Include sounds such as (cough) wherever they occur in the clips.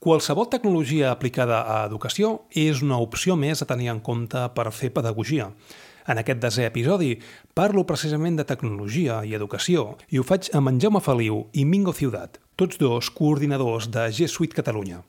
Qualsevol tecnologia aplicada a educació és una opció més a tenir en compte per fer pedagogia. En aquest desè episodi parlo precisament de tecnologia i educació i ho faig amb en Jaume Feliu i Mingo Ciutat, tots dos coordinadors de G Suite Catalunya.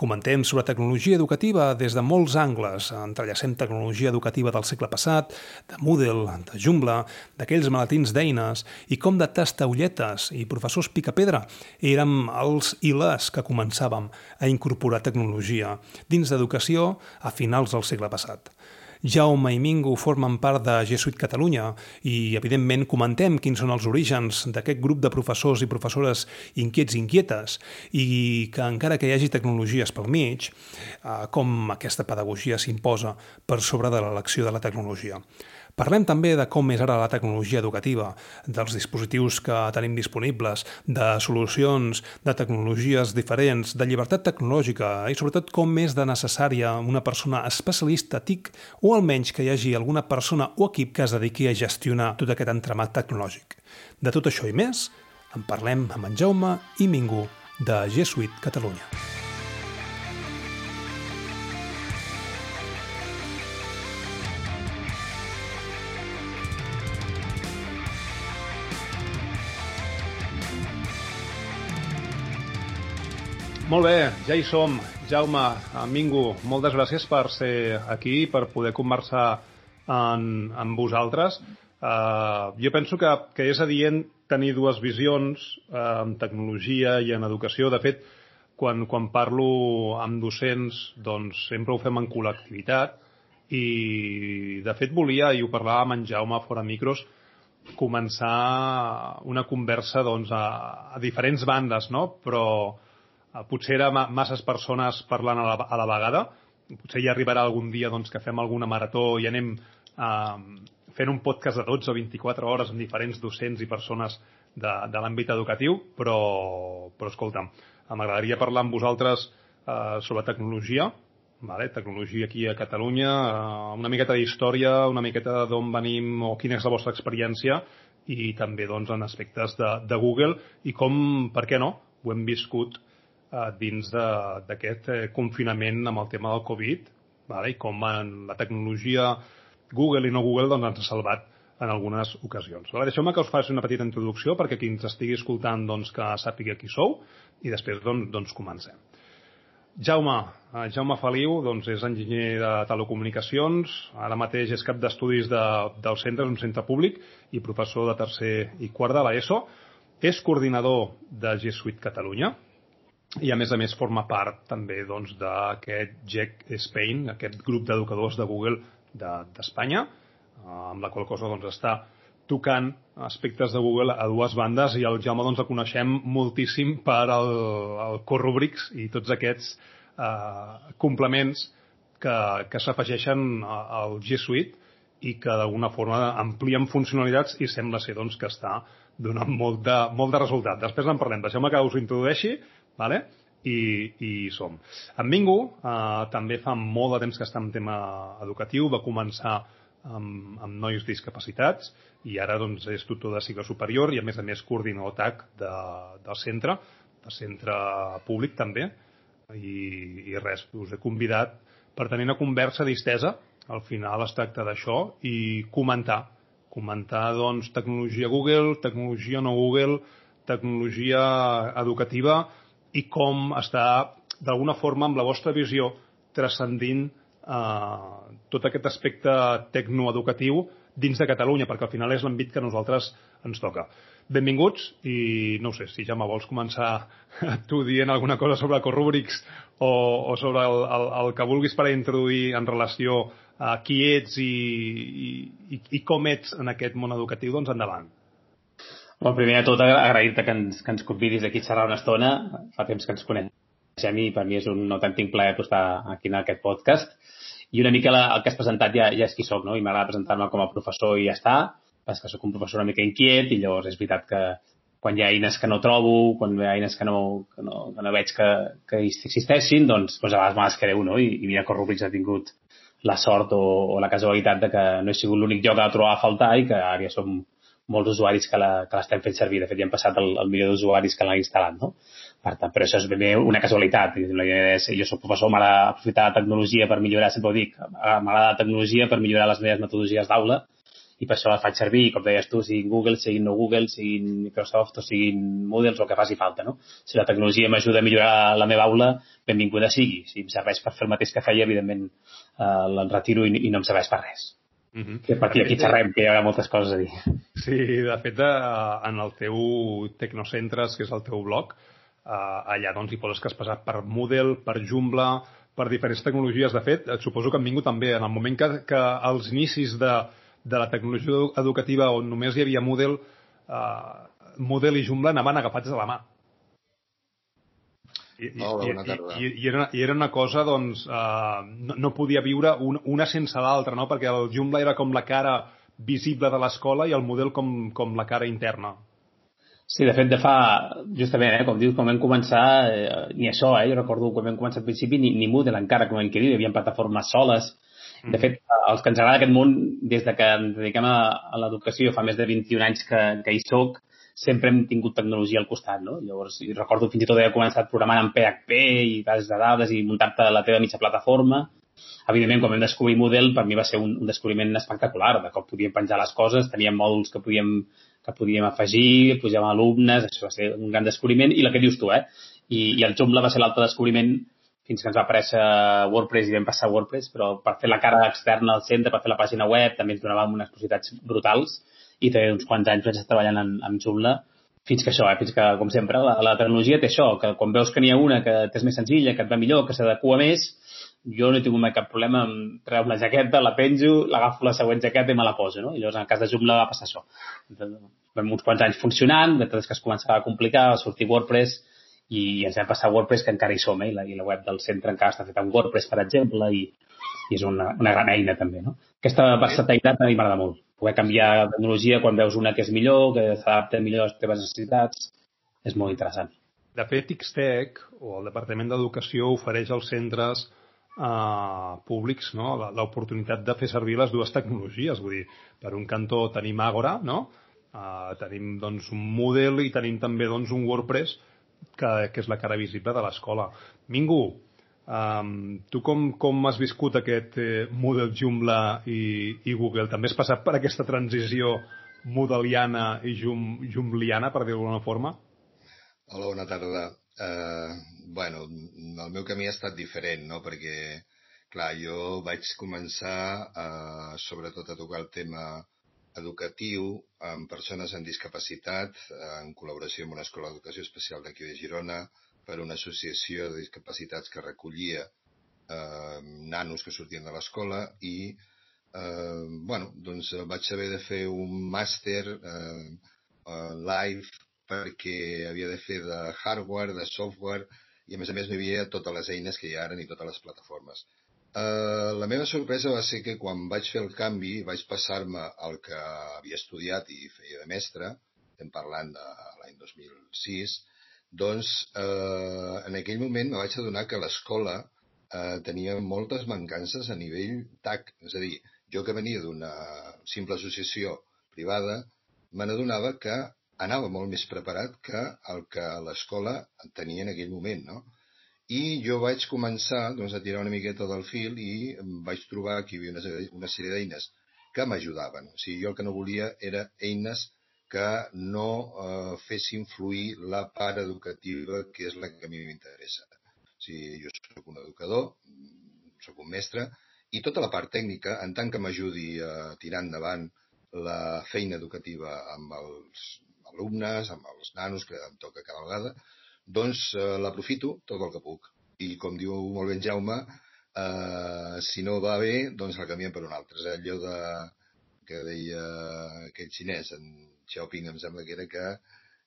Comentem sobre tecnologia educativa des de molts angles. Entrellacem tecnologia educativa del segle passat, de Moodle, de Joomla, d'aquells malatins d'eines i com de tastaulletes i professors picapedra érem els i les que començàvem a incorporar tecnologia dins d'educació a finals del segle passat. Jaume i Mingo formen part de G Suite Catalunya i, evidentment, comentem quins són els orígens d'aquest grup de professors i professores inquiets i inquietes i que, encara que hi hagi tecnologies pel mig, eh, com aquesta pedagogia s'imposa per sobre de l'elecció de la tecnologia. Parlem també de com és ara la tecnologia educativa, dels dispositius que tenim disponibles, de solucions, de tecnologies diferents, de llibertat tecnològica i sobretot com és de necessària una persona especialista TIC o almenys que hi hagi alguna persona o equip que es dediqui a gestionar tot aquest entramat tecnològic. De tot això i més, en parlem amb en Jaume i Mingo de G Suite Catalunya. Molt bé, ja hi som. Jaume, Mingo, moltes gràcies per ser aquí, per poder conversar en, amb vosaltres. Uh, jo penso que, que és adient tenir dues visions uh, en tecnologia i en educació. De fet, quan, quan parlo amb docents, doncs sempre ho fem en col·lectivitat i, de fet, volia, i ho parlàvem amb en Jaume fora micros, començar una conversa doncs, a, a diferents bandes, no? però potser era masses persones parlant a la, a la vegada. Potser ja arribarà algun dia doncs, que fem alguna marató i anem eh, fent un podcast de 12 o 24 hores amb diferents docents i persones de, de l'àmbit educatiu, però, però escolta'm, m'agradaria parlar amb vosaltres eh, sobre tecnologia, vale? tecnologia aquí a Catalunya, eh, una miqueta d'història, una miqueta d'on venim o quina és la vostra experiència i també doncs, en aspectes de, de Google i com, per què no, ho hem viscut eh, dins d'aquest eh, confinament amb el tema del Covid vale? i com en la tecnologia Google i no Google doncs, ens ha salvat en algunes ocasions. Vale? Deixeu-me que us faci una petita introducció perquè qui ens estigui escoltant doncs, que sàpiga qui sou i després doncs, doncs comencem. Jaume, eh, Jaume Feliu doncs, és enginyer de telecomunicacions, ara mateix és cap d'estudis de, del centre, és un centre públic i professor de tercer i quart de l'ESO. És coordinador de G Suite Catalunya, i a més a més forma part també doncs, d'aquest GEC Spain, aquest grup d'educadors de Google d'Espanya, de, eh, amb la qual cosa doncs, està tocant aspectes de Google a dues bandes i el Jaume doncs, el coneixem moltíssim per el, el Corrubrics i tots aquests eh, complements que, que s'afegeixen al G Suite i que d'alguna forma amplien funcionalitats i sembla ser doncs, que està donant molt de, molt de resultat. Després en parlem. Deixeu-me que us introdueixi vale? I, i som. En Mingo eh, també fa molt de temps que està en tema educatiu, va començar amb, amb nois discapacitats i ara doncs, és tutor de cicle superior i a més a més coordinador TAC de, del centre, del centre públic també i, i res, us he convidat per tenir una conversa distesa al final es tracta d'això i comentar comentar doncs, tecnologia Google, tecnologia no Google, tecnologia educativa i com està d'alguna forma amb la vostra visió transcendint eh, tot aquest aspecte tecnoeducatiu dins de Catalunya, perquè al final és l'àmbit que a nosaltres ens toca. Benvinguts i no sé si ja me vols començar (laughs) tu dient alguna cosa sobre Corrubrics o, o sobre el, el, el que vulguis per introduir en relació a qui ets i, i, i com ets en aquest món educatiu, doncs endavant. Bon, primer de tot, agrair-te que ens, que ens convidis aquí a xerrar una estona. Fa temps que ens coneixem i per mi és un autèntic plaer estar aquí en aquest podcast. I una mica la, el que has presentat ja, ja és qui sóc, no? I m'agrada presentar-me com a professor i ja està. Pas que sóc un professor una mica inquiet i llavors és veritat que quan hi ha eines que no trobo, quan hi ha eines que no, que no, que no veig que, que existeixin, doncs, doncs a vegades me les creu, no? I, i mira que Rubrics ha tingut la sort o, o la casualitat de que no he sigut l'únic lloc a trobar a faltar i que ara ja som molts usuaris que l'estem fent servir. De fet, ja hem passat el, el milió d'usuaris que l'han instal·lat, no? Per tant, però això és ben bé una casualitat. Jo soc professor, m'ha d'aprofitar la tecnologia per millorar, sempre ho dic, m'agrada la tecnologia per millorar les meves metodologies d'aula i per això la faig servir, com deies tu, siguin Google, siguin no Google, siguin Microsoft o siguin Moodle, o el que faci falta, no? Si la tecnologia m'ajuda a millorar la meva aula, benvinguda sigui. Si em serveix per fer el mateix que feia, evidentment eh, l'en retiro i, i no em serveix per res. Uh -huh. Que per aquí, xerrem, que hi ha moltes coses a dir. Sí, de fet, eh, en el teu Tecnocentres, que és el teu blog, eh, allà doncs hi poses que has passat per Moodle, per Joomla, per diferents tecnologies. De fet, et suposo que han vingut també en el moment que, que als inicis de, de la tecnologia educativa on només hi havia Moodle, eh, Moodle i Joomla anaven agafats de la mà. I, Hola, i, i, i, i, era, I era una cosa, doncs, eh, no, no podia viure un, una sense l'altra, no? Perquè el Joomla era com la cara visible de l'escola i el model com, com la cara interna. Sí, de fet, de fa, justament, eh, com dius, quan vam començar, eh, ni això, eh, jo recordo quan vam començar al principi, ni, ni Moodle encara, com hem dit, hi havia plataformes soles. De mm. fet, els que ens agrada aquest món, des de que ens dediquem a, a l'educació, fa més de 21 anys que, que hi soc, sempre hem tingut tecnologia al costat, no? Llavors, i recordo fins i tot haver començat programant en PHP i bases de dades i muntar-te la teva mitja plataforma. Evidentment, quan vam descobrir Moodle, per mi va ser un, un descobriment espectacular, de com podíem penjar les coses, teníem mòduls que podíem, que podíem afegir, pujàvem alumnes, això va ser un gran descobriment, i la que dius tu, eh? I, i el Joomla va ser l'altre descobriment fins que ens va aparèixer WordPress i vam passar WordPress, però per fer la cara externa al centre, per fer la pàgina web, també ens donàvem unes possibilitats brutals i té uns quants anys vaig estar treballant en, en Joomla fins que això, eh? fins que, com sempre, la, la tecnologia té això, que quan veus que n'hi ha una que és més senzilla, que et va millor, que s'adequa més, jo no he tingut mai cap problema en treure la jaqueta, la penjo, l'agafo la següent jaqueta i me la poso, no? I llavors, en el cas de Joomla va passar això. Vam uns quants anys funcionant, després que es començava a complicar, va sortir WordPress i ens vam passar a WordPress, que encara hi som, eh? I la, i la web del centre encara està feta amb WordPress, per exemple, i, i és una, una gran eina també, no? Aquesta versatilitat a mi m'agrada molt poder canviar de tecnologia quan veus una que és millor, que s'adapta millor a les teves necessitats, és molt interessant. De fet, Xtec, o el Departament d'Educació, ofereix als centres eh, públics no? l'oportunitat de fer servir les dues tecnologies. Vull dir, per un cantó tenim Agora, no? Eh, tenim doncs, un Moodle i tenim també doncs, un WordPress que, que és la cara visible de l'escola. Mingo, Um, tu com, com has viscut aquest eh, Moodle Joomla i, i Google? També has passat per aquesta transició moodleiana i jum, jumliana, per dir-ho d'alguna forma? Hola, bona tarda. Uh, bueno, el meu camí ha estat diferent, no?, perquè, clar, jo vaig començar uh, sobretot a tocar el tema educatiu amb persones amb discapacitat, en col·laboració amb una escola d'educació especial d'aquí de Girona, per una associació de discapacitats que recollia eh, nanos que sortien de l'escola i eh, bueno, doncs vaig haver de fer un màster eh, live perquè havia de fer de hardware, de software i a més a més hi havia totes les eines que hi ha ara ni totes les plataformes. Uh, la meva sorpresa va ser que quan vaig fer el canvi vaig passar-me el que havia estudiat i feia de mestre, estem parlant de l'any 2006, doncs eh, en aquell moment me vaig adonar que l'escola eh, tenia moltes mancances a nivell TAC. És a dir, jo que venia d'una simple associació privada, me n'adonava que anava molt més preparat que el que l'escola tenia en aquell moment, no? I jo vaig començar doncs, a tirar una miqueta del fil i vaig trobar que hi havia una, una sèrie d'eines que m'ajudaven. O sigui, jo el que no volia era eines que no eh, fessin fluir la part educativa, que és la que a mi m'interessa. O sigui, jo sóc un educador, sóc un mestre, i tota la part tècnica, en tant que m'ajudi a tirar endavant la feina educativa amb els alumnes, amb els nanos que em toca cada vegada, doncs eh, l'aprofito tot el que puc. I com diu molt ben Jaume, eh, si no va bé, doncs el canviem per un altre. És allò de, que deia aquell xinès, en Xiaoping em sembla que era que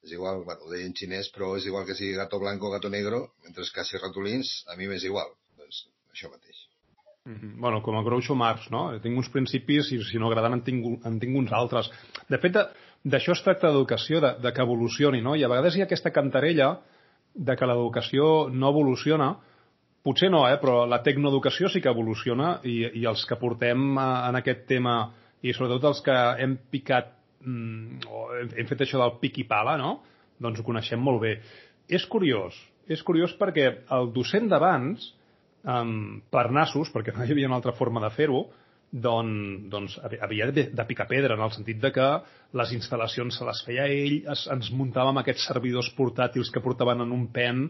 és igual, bueno, ho deia en xinès, però és igual que sigui gato blanco o gato negro, mentre que si ratolins, a mi m'és igual. Doncs això mateix. Mm -hmm. Bueno, com a Groucho Marx, no? Tinc uns principis i si no agraden en tinc, en tinc uns altres. De fet, d'això es tracta d'educació, de, de que evolucioni, no? I a vegades hi ha aquesta cantarella de que l'educació no evoluciona, potser no, eh? però la tecnoeducació sí que evoluciona i, i els que portem eh, en aquest tema i sobretot els que hem picat mm, hem, fet això del pic i pala, no? doncs ho coneixem molt bé. És curiós, és curiós perquè el docent d'abans, um, per nassos, perquè no hi havia una altra forma de fer-ho, doncs, doncs havia de, picar pedra, en el sentit de que les instal·lacions se les feia ell, es, ens muntàvem aquests servidors portàtils que portaven en un pen,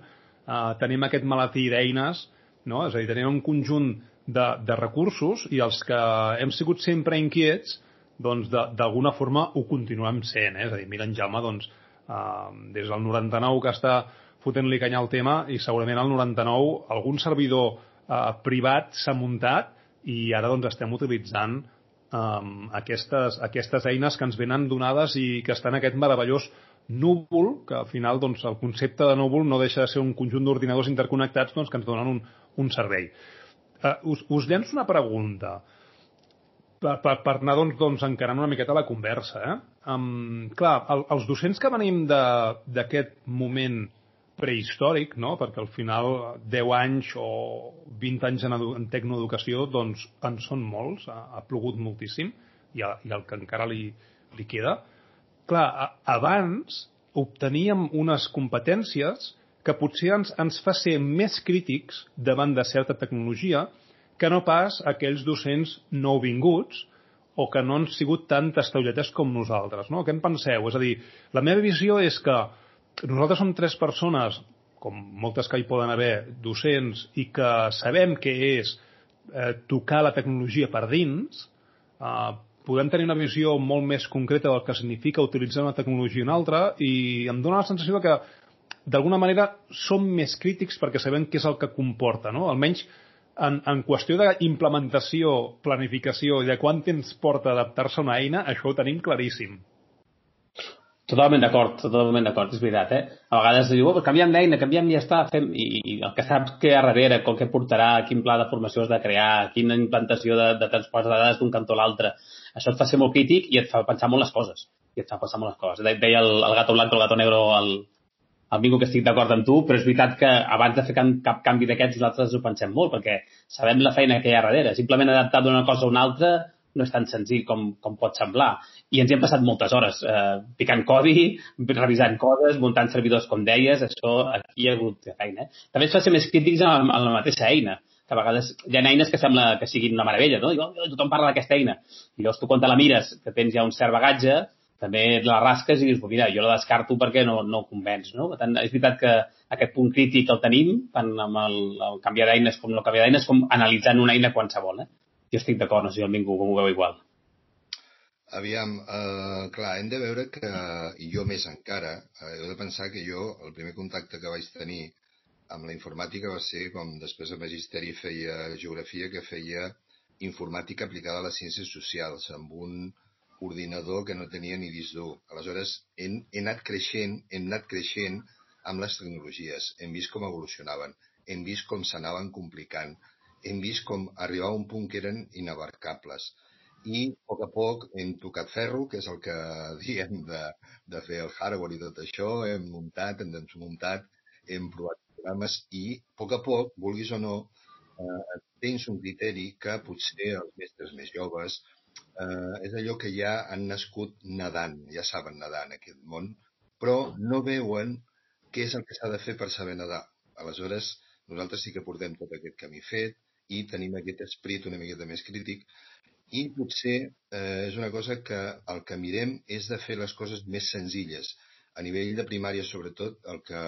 uh, tenim aquest malatí d'eines, no? és a dir, tenim un conjunt de, de recursos i els que hem sigut sempre inquiets, doncs d'alguna forma ho continuem sent. Eh? És a dir, mira en Jaume, doncs, uh, des del 99 que està fotent-li canya al tema i segurament al 99 algun servidor eh, privat s'ha muntat i ara doncs estem utilitzant um, aquestes, aquestes eines que ens venen donades i que estan en aquest meravellós núvol, que al final doncs, el concepte de núvol no deixa de ser un conjunt d'ordinadors interconnectats doncs, que ens donen un, un servei. Uh, us, us llenço una pregunta per, per, per anar doncs, doncs, encarant una miqueta la conversa. Eh? Um, clar, el, els docents que venim d'aquest moment prehistòric, no? perquè al final 10 anys o 20 anys en, en tecnoeducació doncs en són molts, ha, ha plogut moltíssim i, a, i el que encara li, li queda. Clar, a, abans obteníem unes competències que potser ens, ens fa ser més crítics davant de certa tecnologia que no pas aquells docents nouvinguts o que no han sigut tan testaulletes com nosaltres. No? Què en penseu? És a dir, la meva visió és que nosaltres som tres persones, com moltes que hi poden haver, docents, i que sabem què és eh, tocar la tecnologia per dins, eh, podem tenir una visió molt més concreta del que significa utilitzar una tecnologia i una altra, i em dóna la sensació que d'alguna manera som més crítics perquè sabem què és el que comporta, no? Almenys en, en qüestió d'implementació, planificació i de quant temps porta adaptar-se a una eina, això ho tenim claríssim. Totalment d'acord, totalment d'acord, és veritat, eh? A vegades diu, oh, canviem d'eina, canviem i ja està, fem... I, I el que saps que hi ha darrere, com que portarà, quin pla de formació has de crear, quina implantació de, de transports de dades d'un cantó a l'altre, això et fa ser molt crític i et fa pensar molt les coses. I et fa pensar molt les coses. Deia el, el gato blanc o el gato negro al, al Mingo que estic d'acord amb tu, però és veritat que abans de fer cap, cap canvi d'aquests nosaltres ho pensem molt, perquè sabem la feina que hi ha darrere. Simplement adaptar d'una cosa a una altra no és tan senzill com, com pot semblar. I ens hi hem passat moltes hores eh, picant codi, revisant coses, muntant servidors, com deies, això aquí hi ha hagut feina. Eh? També es fa ser més crítics amb, amb la mateixa eina, que a vegades hi ha eines que sembla que siguin una meravella, no? Diu, oh, tothom parla d'aquesta eina. I llavors tu quan te la mires, que tens ja un cert bagatge, també la rasques i dius, mira, jo la descarto perquè no, no convenç, no? Per tant, és veritat que aquest punt crític el tenim tant amb el, el canviar d'eines com no canviar d'eines, com analitzant una eina qualsevol, eh? Jo estic d'acord, no sé si el Mingo com ho veu igual. Aviam, eh, clar, hem de veure que, i jo més encara, eh, heu de pensar que jo, el primer contacte que vaig tenir amb la informàtica va ser com després de magisteri feia geografia, que feia informàtica aplicada a les ciències socials, amb un ordinador que no tenia ni disc dur. Aleshores, hem, hem anat creixent, hem anat creixent amb les tecnologies, hem vist com evolucionaven, hem vist com s'anaven complicant, hem vist com arribar a un punt que eren inabarcables. I a poc a poc hem tocat ferro, que és el que (laughs) diem de, de fer el hardware i tot això, hem muntat, hem desmuntat, hem provat programes i a poc a poc, vulguis o no, eh, tens un criteri que potser els mestres més joves eh, és allò que ja han nascut nedant, ja saben nedar en aquest món, però no veuen què és el que s'ha de fer per saber nedar. Aleshores, nosaltres sí que portem tot aquest camí fet, i tenim aquest esprit una miqueta més crític i potser eh, és una cosa que el que mirem és de fer les coses més senzilles. A nivell de primària, sobretot, el que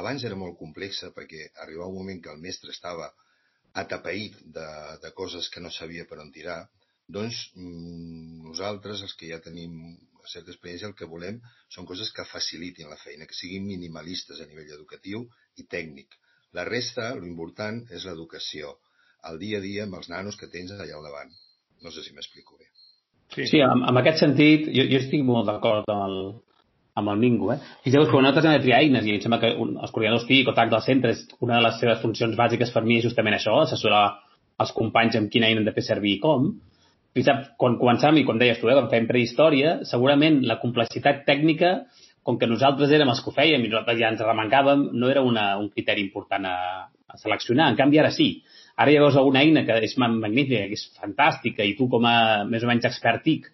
abans era molt complexa perquè arribava un moment que el mestre estava atapeït de, de coses que no sabia per on tirar, doncs mm, nosaltres, els que ja tenim certa experiència, el que volem són coses que facilitin la feina, que siguin minimalistes a nivell educatiu i tècnic. La resta, l'important, és l'educació el dia a dia amb els nanos que tens allà al davant. No sé si m'explico bé. Sí, sí en, en aquest sentit, jo, jo estic molt d'acord amb el, amb el Mingo. Eh? Fixeu que nosaltres hem de triar eines i em sembla que un, els coordinadors TIC o TAC del centre és una de les seves funcions bàsiques per mi és justament això, assessorar els companys amb quina eina han de fer servir i com. Sap, quan començàvem, i com deies tu, eh, quan fèiem prehistòria, segurament la complexitat tècnica, com que nosaltres érem els que ho fèiem i nosaltres ja ens arremencàvem, no era una, un criteri important a, a seleccionar. En canvi, ara sí. Ara hi veus alguna eina que és magnífica, que és fantàstica, i tu com a més o menys expert TIC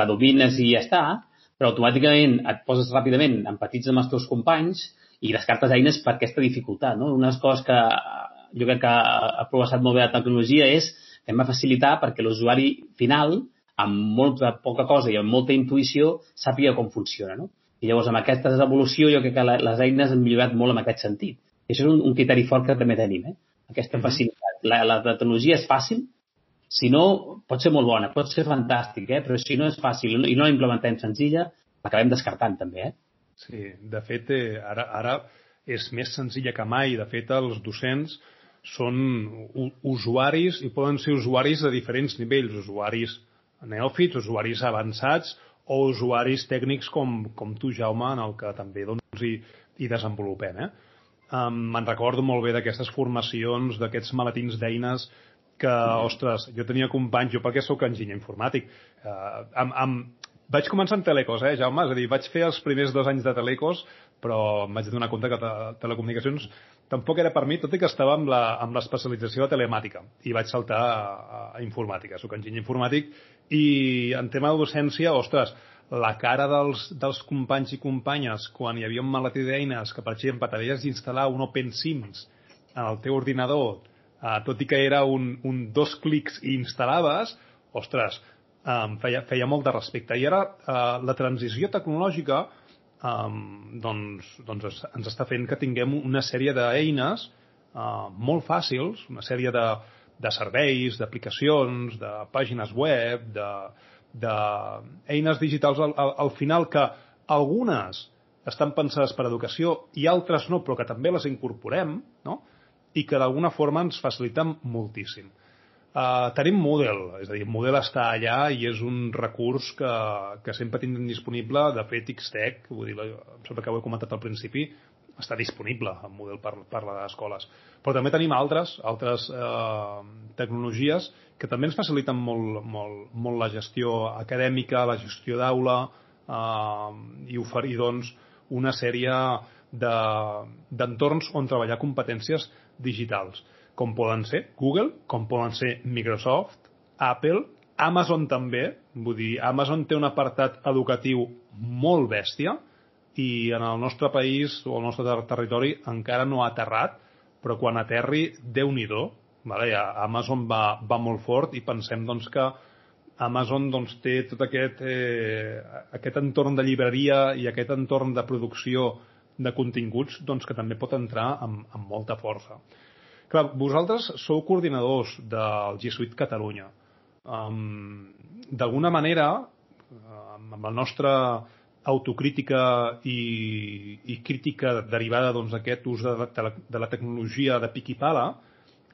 la domines i ja està, però automàticament et poses ràpidament empatits amb els teus companys i descartes eines per aquesta dificultat. No? Una de les coses que jo crec que ha progressat molt bé la tecnologia és hem de facilitar perquè l'usuari final, amb molta poca cosa i amb molta intuïció, sàpiga com funciona. No? I llavors, amb aquesta evolució, jo crec que les eines han millorat molt en aquest sentit. I això és un, un criteri fort que també tenim, eh? aquesta mhm. facilitat. La, la tecnologia és fàcil, si no, pot ser molt bona, pot ser fantàstic, eh? però si no és fàcil i no la implementem senzilla, l'acabem descartant també. Eh? Sí, de fet, eh, ara, ara és més senzilla que mai. De fet, els docents són usuaris i poden ser usuaris de diferents nivells, usuaris neòfits, usuaris avançats o usuaris tècnics com, com tu, Jaume, en el que també doncs, hi, hi desenvolupem. Eh? Um, me'n recordo molt bé d'aquestes formacions, d'aquests maletins d'eines que, ostres, jo tenia companys, jo perquè sóc enginyer informàtic, uh, amb, amb, vaig començar en Telecos, eh, Jaume? És a dir, vaig fer els primers dos anys de Telecos, però em vaig donar compte que te telecomunicacions tampoc era per mi, tot i que estava amb l'especialització de telemàtica i vaig saltar a, a informàtica. Soc enginyer informàtic i en tema de docència, ostres, la cara dels, dels companys i companyes quan hi havia un maletí d'eines que, per exemple, t'havies d'instal·lar un OpenSIMS en el teu ordinador, eh, tot i que era un, un dos clics i instal·laves, ostres, eh, feia, feia molt de respecte. I ara eh, la transició tecnològica eh, doncs, doncs ens està fent que tinguem una sèrie d'eines eh, molt fàcils, una sèrie de, de serveis, d'aplicacions, de pàgines web, d'eines de, digitals al, al, al final que algunes estan pensades per educació i altres no, però que també les incorporem, no? i que d'alguna forma ens faciliten moltíssim. Uh, tenim Moodle, és a dir, Moodle està allà i és un recurs que, que sempre tindrem disponible. De fet, Xtech, vull dir, em sembla que ho he comentat al principi, està disponible en model per, per les escoles. Però també tenim altres, altres eh, tecnologies que també ens faciliten molt, molt, molt la gestió acadèmica, la gestió d'aula eh, i oferir doncs, una sèrie d'entorns de, on treballar competències digitals, com poden ser Google, com poden ser Microsoft, Apple, Amazon també, vull dir, Amazon té un apartat educatiu molt bèstia, i en el nostre país o el nostre ter territori encara no ha aterrat, però quan aterri, déu nhi vale? ja, Amazon va, va molt fort i pensem doncs, que Amazon doncs, té tot aquest, eh, aquest entorn de llibreria i aquest entorn de producció de continguts doncs, que també pot entrar amb, amb molta força. Clar, vosaltres sou coordinadors del G Suite Catalunya. Um, D'alguna manera, amb el nostre autocrítica i, i crítica derivada doncs, d'aquest doncs, ús de, de, la, de la tecnologia de pic i pala,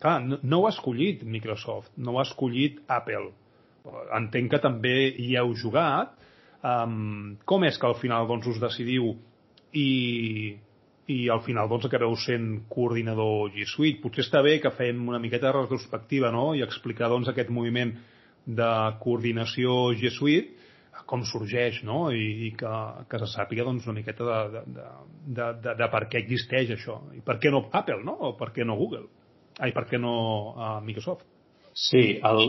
clar, no, no ho ha escollit Microsoft, no ho ha escollit Apple. Entenc que també hi heu jugat. Um, com és que al final doncs, us decidiu i, i al final doncs, acabeu sent coordinador G Suite? Potser està bé que fem una miqueta de retrospectiva no? i explicar doncs, aquest moviment de coordinació G Suite com sorgeix no? I, i que, que se sàpiga doncs, una miqueta de, de, de, de, de per què existeix això i per què no Apple no? o per què no Google ai, per què no uh, Microsoft Sí, el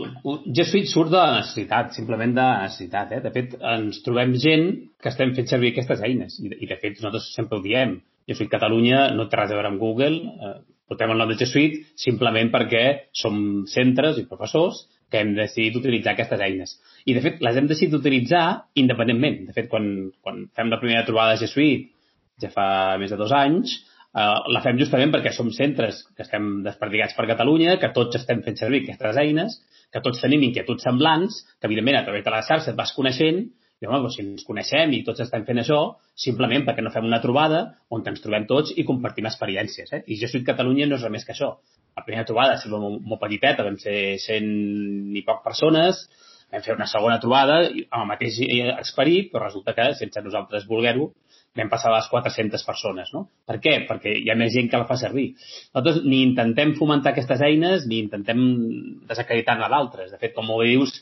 G Suite surt de necessitat, simplement de necessitat. Eh? De fet, ens trobem gent que estem fent servir aquestes eines i, i de fet nosaltres sempre ho diem. G Suite Catalunya no té res a veure amb Google, eh, portem el nom de G Suite simplement perquè som centres i professors que hem decidit utilitzar aquestes eines. I, de fet, les hem decidit utilitzar independentment. De fet, quan, quan fem la primera trobada de G Suite, ja fa més de dos anys, eh, la fem justament perquè som centres que estem desperdigats per Catalunya, que tots estem fent servir aquestes eines, que tots tenim inquietuds semblants, que, evidentment, a través de la xarxa et vas coneixent i, home, doncs, si ens coneixem i tots estem fent això, simplement perquè no fem una trobada on ens trobem tots i compartim experiències. Eh? I Jo Suite Catalunya no és res més que això. La primera trobada sembla molt, molt petiteta, vam ser 100 i poc persones, vam fer una segona trobada amb el mateix esperit, però resulta que, sense nosaltres voler-ho, vam passar a les 400 persones, no? Per què? Perquè hi ha més gent que la fa servir. Nosaltres ni intentem fomentar aquestes eines ni intentem desacreditar-ne d'altres. De fet, com ho dius,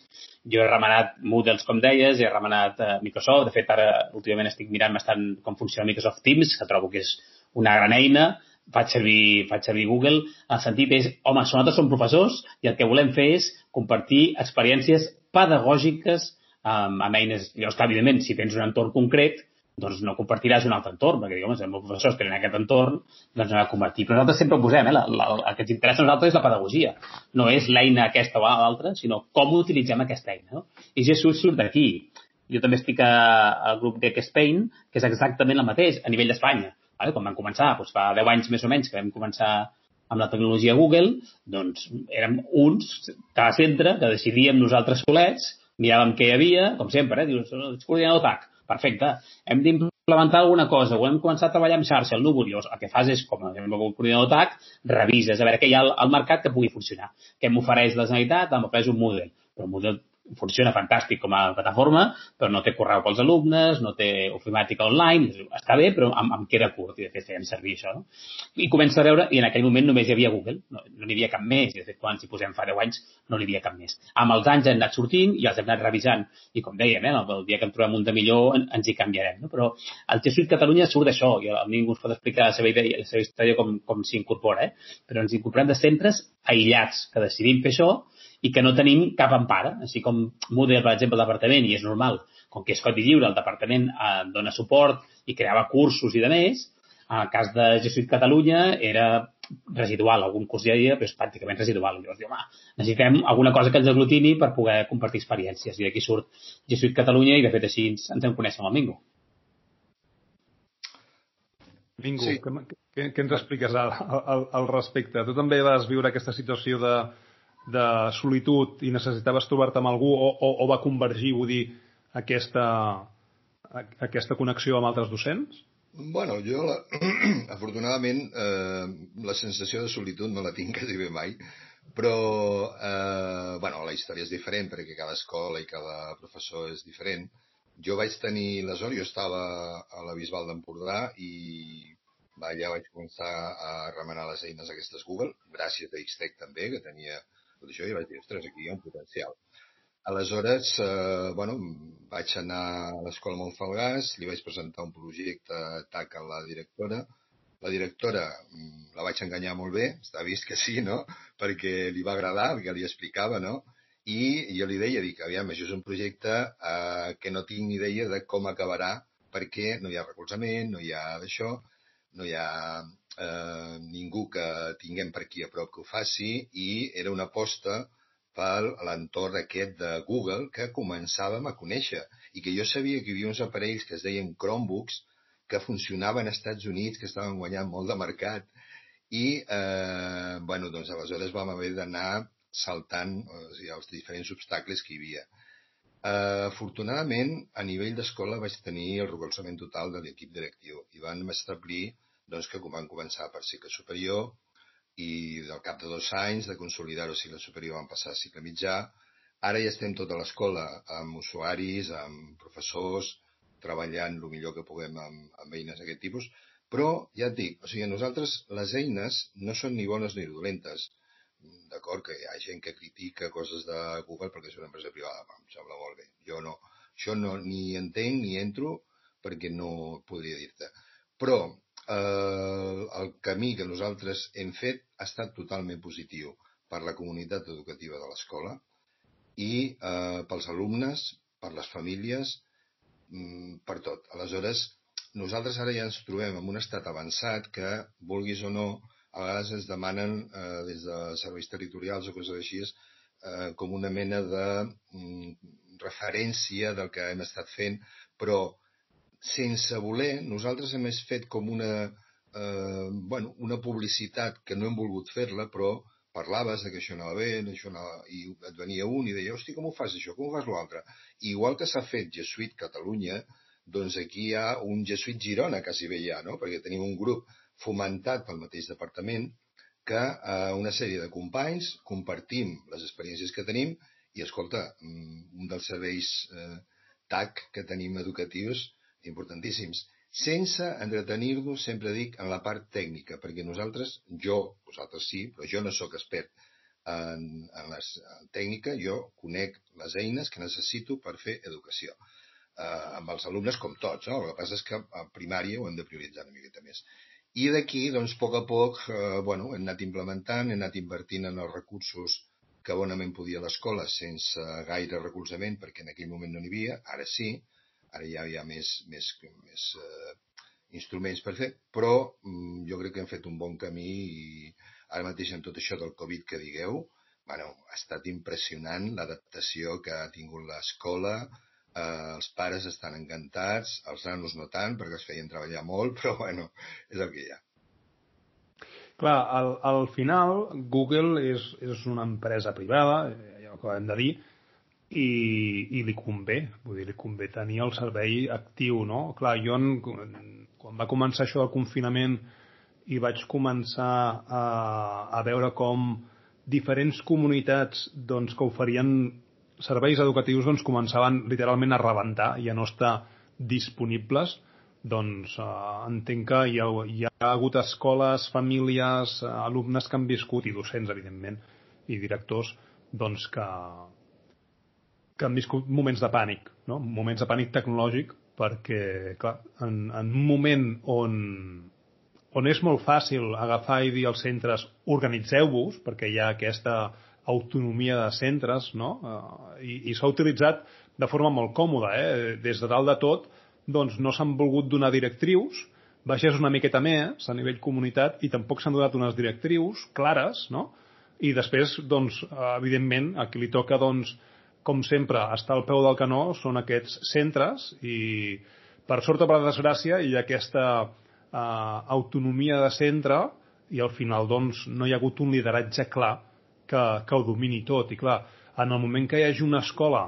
jo he remenat Moodles, com deies, he remenat uh, Microsoft. De fet, ara últimament estic mirant bastant com funciona Microsoft Teams, que trobo que és una gran eina. Faig servir, faig servir Google. El sentit és, home, nosaltres som professors i el que volem fer és compartir experiències pedagògiques um, amb eines... Llavors, clar, evidentment, si tens un entorn concret, doncs no compartiràs un altre entorn, perquè, si els professors tenen aquest entorn, doncs no ha de convertir. Però nosaltres sempre ho posem, eh? La, la, el que ens interessa a nosaltres és la pedagogia. No és l'eina aquesta o l'altra, sinó com utilitzem aquesta eina. No? I Jesús surt d'aquí. Jo també estic a, al grup de Spain, que és exactament el mateix, a nivell d'Espanya. Vale? Quan vam començar, doncs fa 10 anys més o menys que vam començar amb la tecnologia Google, doncs érem uns, cada centre, que decidíem nosaltres solets, miràvem què hi havia, com sempre, eh? dius, ets coordinador TAC, perfecte, hem d'implementar alguna cosa, o hem començat a treballar amb xarxa, el llavors el que fas és, com a coordinador TAC, revises a veure què hi ha al, al mercat que pugui funcionar. Què m'ofereix la Generalitat? M'ofereix un model. Però un model funciona fantàstic com a plataforma, però no té correu pels alumnes, no té ofimàtica online, està bé, però em, em queda curt i de fet fèiem servir això. No? I comença a veure, i en aquell moment només hi havia Google, no, no n'hi havia cap més, i de fet quan s'hi posem fa 10 anys no n'hi havia cap més. Amb els anys han anat sortint i els hem anat revisant, i com dèiem, eh, el, dia que en trobem un de millor en, ens hi canviarem. No? Però el Jesuit Catalunya surt d'això, i ningú ens pot explicar la seva, idea, la seva història com, com s'incorpora, eh? però ens incorporem de centres aïllats que decidim fer això i que no tenim cap empara, així com Moodle, per exemple, el departament, i és normal, com que és codi lliure, el departament eh, dona suport i creava cursos i de més, en el cas de Jesuit Catalunya era residual, algun curs hi havia, però és pràcticament residual. Llavors, home, necessitem alguna cosa que ens aglutini per poder compartir experiències. I d'aquí surt Jesuit Catalunya i, de fet, així ens, ens en coneixem el Mingo. Mingo, sí. què, què, què ens expliques al, al, al respecte? Tu també vas viure aquesta situació de, de solitud i necessitaves trobar-te amb algú o, o, o va convergir, vull dir, aquesta, aquesta connexió amb altres docents? Bueno, jo, la, (clears throat) afortunadament, eh, la sensació de solitud no la tinc (laughs) quasi bé mai, però, eh, bueno, la història és diferent perquè cada escola i cada professor és diferent. Jo vaig tenir la sort, jo estava a la Bisbal d'Empordà i allà vaig començar a remenar les eines aquestes Google, gràcies a Xtec també, que tenia tot això i vaig dir, ostres, aquí hi ha un potencial. Aleshores, eh, bueno, vaig anar a l'escola Montfalgàs, li vaig presentar un projecte TAC a la directora. La directora mm, la vaig enganyar molt bé, està vist que sí, no? Perquè li va agradar, perquè li explicava, no? I jo li deia, dic, aviam, això és un projecte eh, que no tinc ni idea de com acabarà perquè no hi ha recolzament, no hi ha d'això, no hi ha eh, ningú que tinguem per aquí a prop que ho faci i era una aposta per l'entorn aquest de Google que començàvem a conèixer i que jo sabia que hi havia uns aparells que es deien Chromebooks que funcionaven als Estats Units, que estaven guanyant molt de mercat i, eh, bueno, doncs aleshores vam haver d'anar saltant o sigui, els diferents obstacles que hi havia. Uh, afortunadament, a nivell d'escola vaig tenir el recolzament total de l'equip directiu i van establir doncs, que van començar per cicle superior i del cap de dos anys de consolidar-ho a cicle superior van passar a cicle mitjà. Ara ja estem tota l'escola amb usuaris, amb professors, treballant el millor que puguem amb, amb eines d'aquest tipus, però ja et dic, o sigui, nosaltres les eines no són ni bones ni dolentes. D'acord que hi ha gent que critica coses de Google perquè és una empresa privada, em sembla molt bé. Jo no, això no ni entenc ni entro perquè no podria dir-te. Però eh, el camí que nosaltres hem fet ha estat totalment positiu per la comunitat educativa de l'escola i eh, pels alumnes, per les famílies, mm, per tot. Aleshores, nosaltres ara ja ens trobem en un estat avançat que, vulguis o no, a vegades ens demanen eh, des de serveis territorials o coses així eh, com una mena de mm, referència del que hem estat fent, però sense voler, nosaltres hem fet com una, eh, bueno, una publicitat que no hem volgut fer-la, però parlaves de que això anava bé, això anava... i et venia un i deia, hosti, com ho fas això, com ho fas l'altre? Igual que s'ha fet Jesuit Catalunya, doncs aquí hi ha un Jesuit Girona, quasi bé ja, no? perquè tenim un grup fomentat pel mateix departament que eh, una sèrie de companys compartim les experiències que tenim i, escolta, mm, un dels serveis eh, TAC que tenim educatius importantíssims, sense entretenir-nos, sempre dic, en la part tècnica, perquè nosaltres, jo, vosaltres sí, però jo no sóc expert en, en la tècnica, jo conec les eines que necessito per fer educació. Eh, amb els alumnes com tots, no? el que passa és que a primària ho hem de prioritzar una miqueta més. I d'aquí, doncs, a poc a poc, eh, bueno, hem anat implementant, hem anat invertint en els recursos que bonament podia l'escola sense gaire recolzament, perquè en aquell moment no n'hi havia, ara sí, ara ja hi ha més, més, més eh, instruments per fer, però mm, jo crec que hem fet un bon camí i ara mateix amb tot això del Covid que digueu, bueno, ha estat impressionant l'adaptació que ha tingut l'escola, eh, els pares estan encantats, els nanos no tant, perquè es feien treballar molt, (laughs) però bueno, és el que hi ha. Clar, al, al final Google és, és una empresa privada, eh, ja ho acabem de dir, i, i li convé, vull dir, li convé tenir el servei actiu, no? Clar, jo en, quan va començar això del confinament i vaig començar a, a veure com diferents comunitats doncs, que oferien serveis educatius doncs, començaven literalment a rebentar i a no estar disponibles, doncs eh, entenc que hi ha, hi ha hagut escoles, famílies, eh, alumnes que han viscut, i docents, evidentment, i directors, doncs que, que han viscut moments de pànic, no? moments de pànic tecnològic, perquè, clar, en, en un moment on, on és molt fàcil agafar i dir als centres organitzeu-vos, perquè hi ha aquesta autonomia de centres, no? Uh, I, i s'ha utilitzat de forma molt còmoda, eh? des de dalt de tot, doncs no s'han volgut donar directrius, baixés una miqueta més a nivell comunitat i tampoc s'han donat unes directrius clares, no? I després, doncs, evidentment, a qui li toca, doncs, com sempre, estar al peu del canó són aquests centres i, per sort o per desgràcia, hi ha aquesta uh, autonomia de centre i al final, doncs, no hi ha hagut un lideratge clar que, que ho domini tot. I clar, en el moment que hi hagi una escola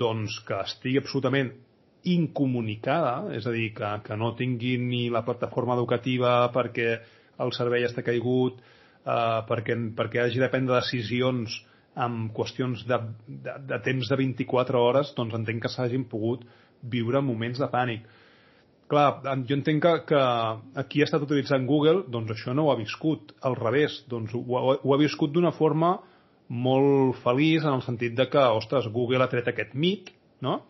doncs, que estigui absolutament incomunicada, és a dir, que, que no tingui ni la plataforma educativa perquè el servei està caigut, eh, perquè, perquè hagi de prendre decisions amb qüestions de, de, de temps de 24 hores, doncs entenc que s'hagin pogut viure moments de pànic. Clar, jo entenc que, que aquí ha estat utilitzant Google, doncs això no ho ha viscut. Al revés, doncs ho, ho ha viscut d'una forma molt feliç en el sentit de que, ostres, Google ha tret aquest mit, no?,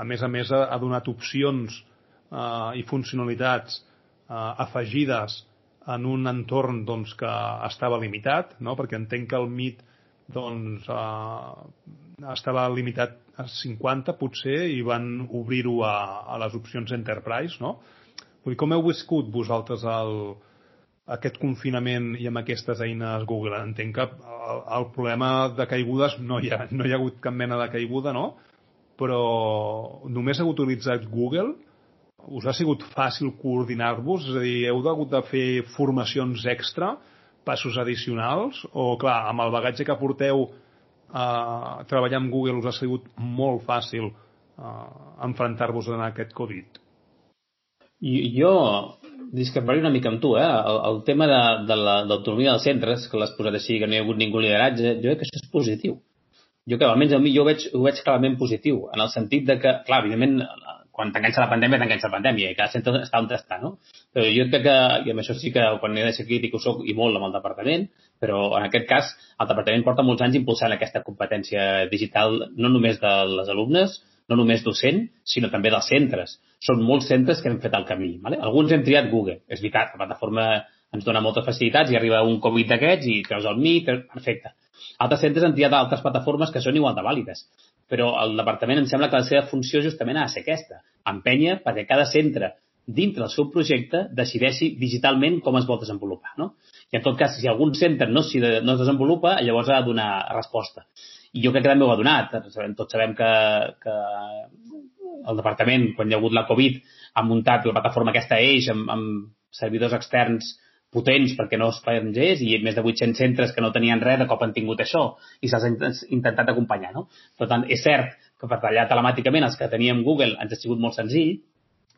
a més a més ha, ha donat opcions eh, i funcionalitats eh, afegides en un entorn doncs, que estava limitat, no? perquè entenc que el MIT doncs, eh, estava limitat a 50 potser i van obrir-ho a, a les opcions Enterprise. No? Vull dir, com heu viscut vosaltres el, aquest confinament i amb aquestes eines Google? Entenc que el, el problema de caigudes no hi, ha, no hi ha hagut cap mena de caiguda, no? però només heu utilitzat Google? Us ha sigut fàcil coordinar-vos? És a dir, heu hagut de fer formacions extra, passos addicionals? O, clar, amb el bagatge que porteu eh, treballar amb Google us ha sigut molt fàcil eh, enfrontar-vos en aquest Covid? Jo discreparé una mica amb tu, eh? El, el tema de, de l'autonomia dels centres, que l'has posat així, que no hi ha hagut ningú lideratge, jo crec que això és positiu jo que almenys a mi jo ho veig, ho veig clarament positiu, en el sentit de que, clar, evidentment, quan t'enganxa la pandèmia, t'enganxa la pandèmia, i cada centre està on està, no? Però jo crec que, i amb això sí que quan he de ser crític ho soc i molt amb el departament, però en aquest cas el departament porta molts anys impulsant aquesta competència digital no només de les alumnes, no només docent, sinó també dels centres. Són molts centres que han fet el camí. Vale? Alguns hem triat Google. És veritat, la plataforma ens dona moltes facilitats i arriba un Covid d'aquests i treus el Meet, perfecte. Altres centres han triat altres plataformes que són igual de vàlides. Però el departament em sembla que la seva funció justament ha de ser aquesta. Empenya perquè cada centre dintre del seu projecte decideixi digitalment com es vol desenvolupar. No? I en tot cas, si algun centre no, si de, no es desenvolupa, llavors ha de donar resposta. I jo crec que també ho ha donat. Tots sabem que, que el departament, quan hi ha hagut la Covid, ha muntat la plataforma aquesta Eix amb, amb servidors externs potents perquè no es pengés i més de 800 centres que no tenien res de cop han tingut això i s'ha intentat acompanyar. No? Per tant, és cert que per tallar telemàticament els que teníem Google ens ha sigut molt senzill,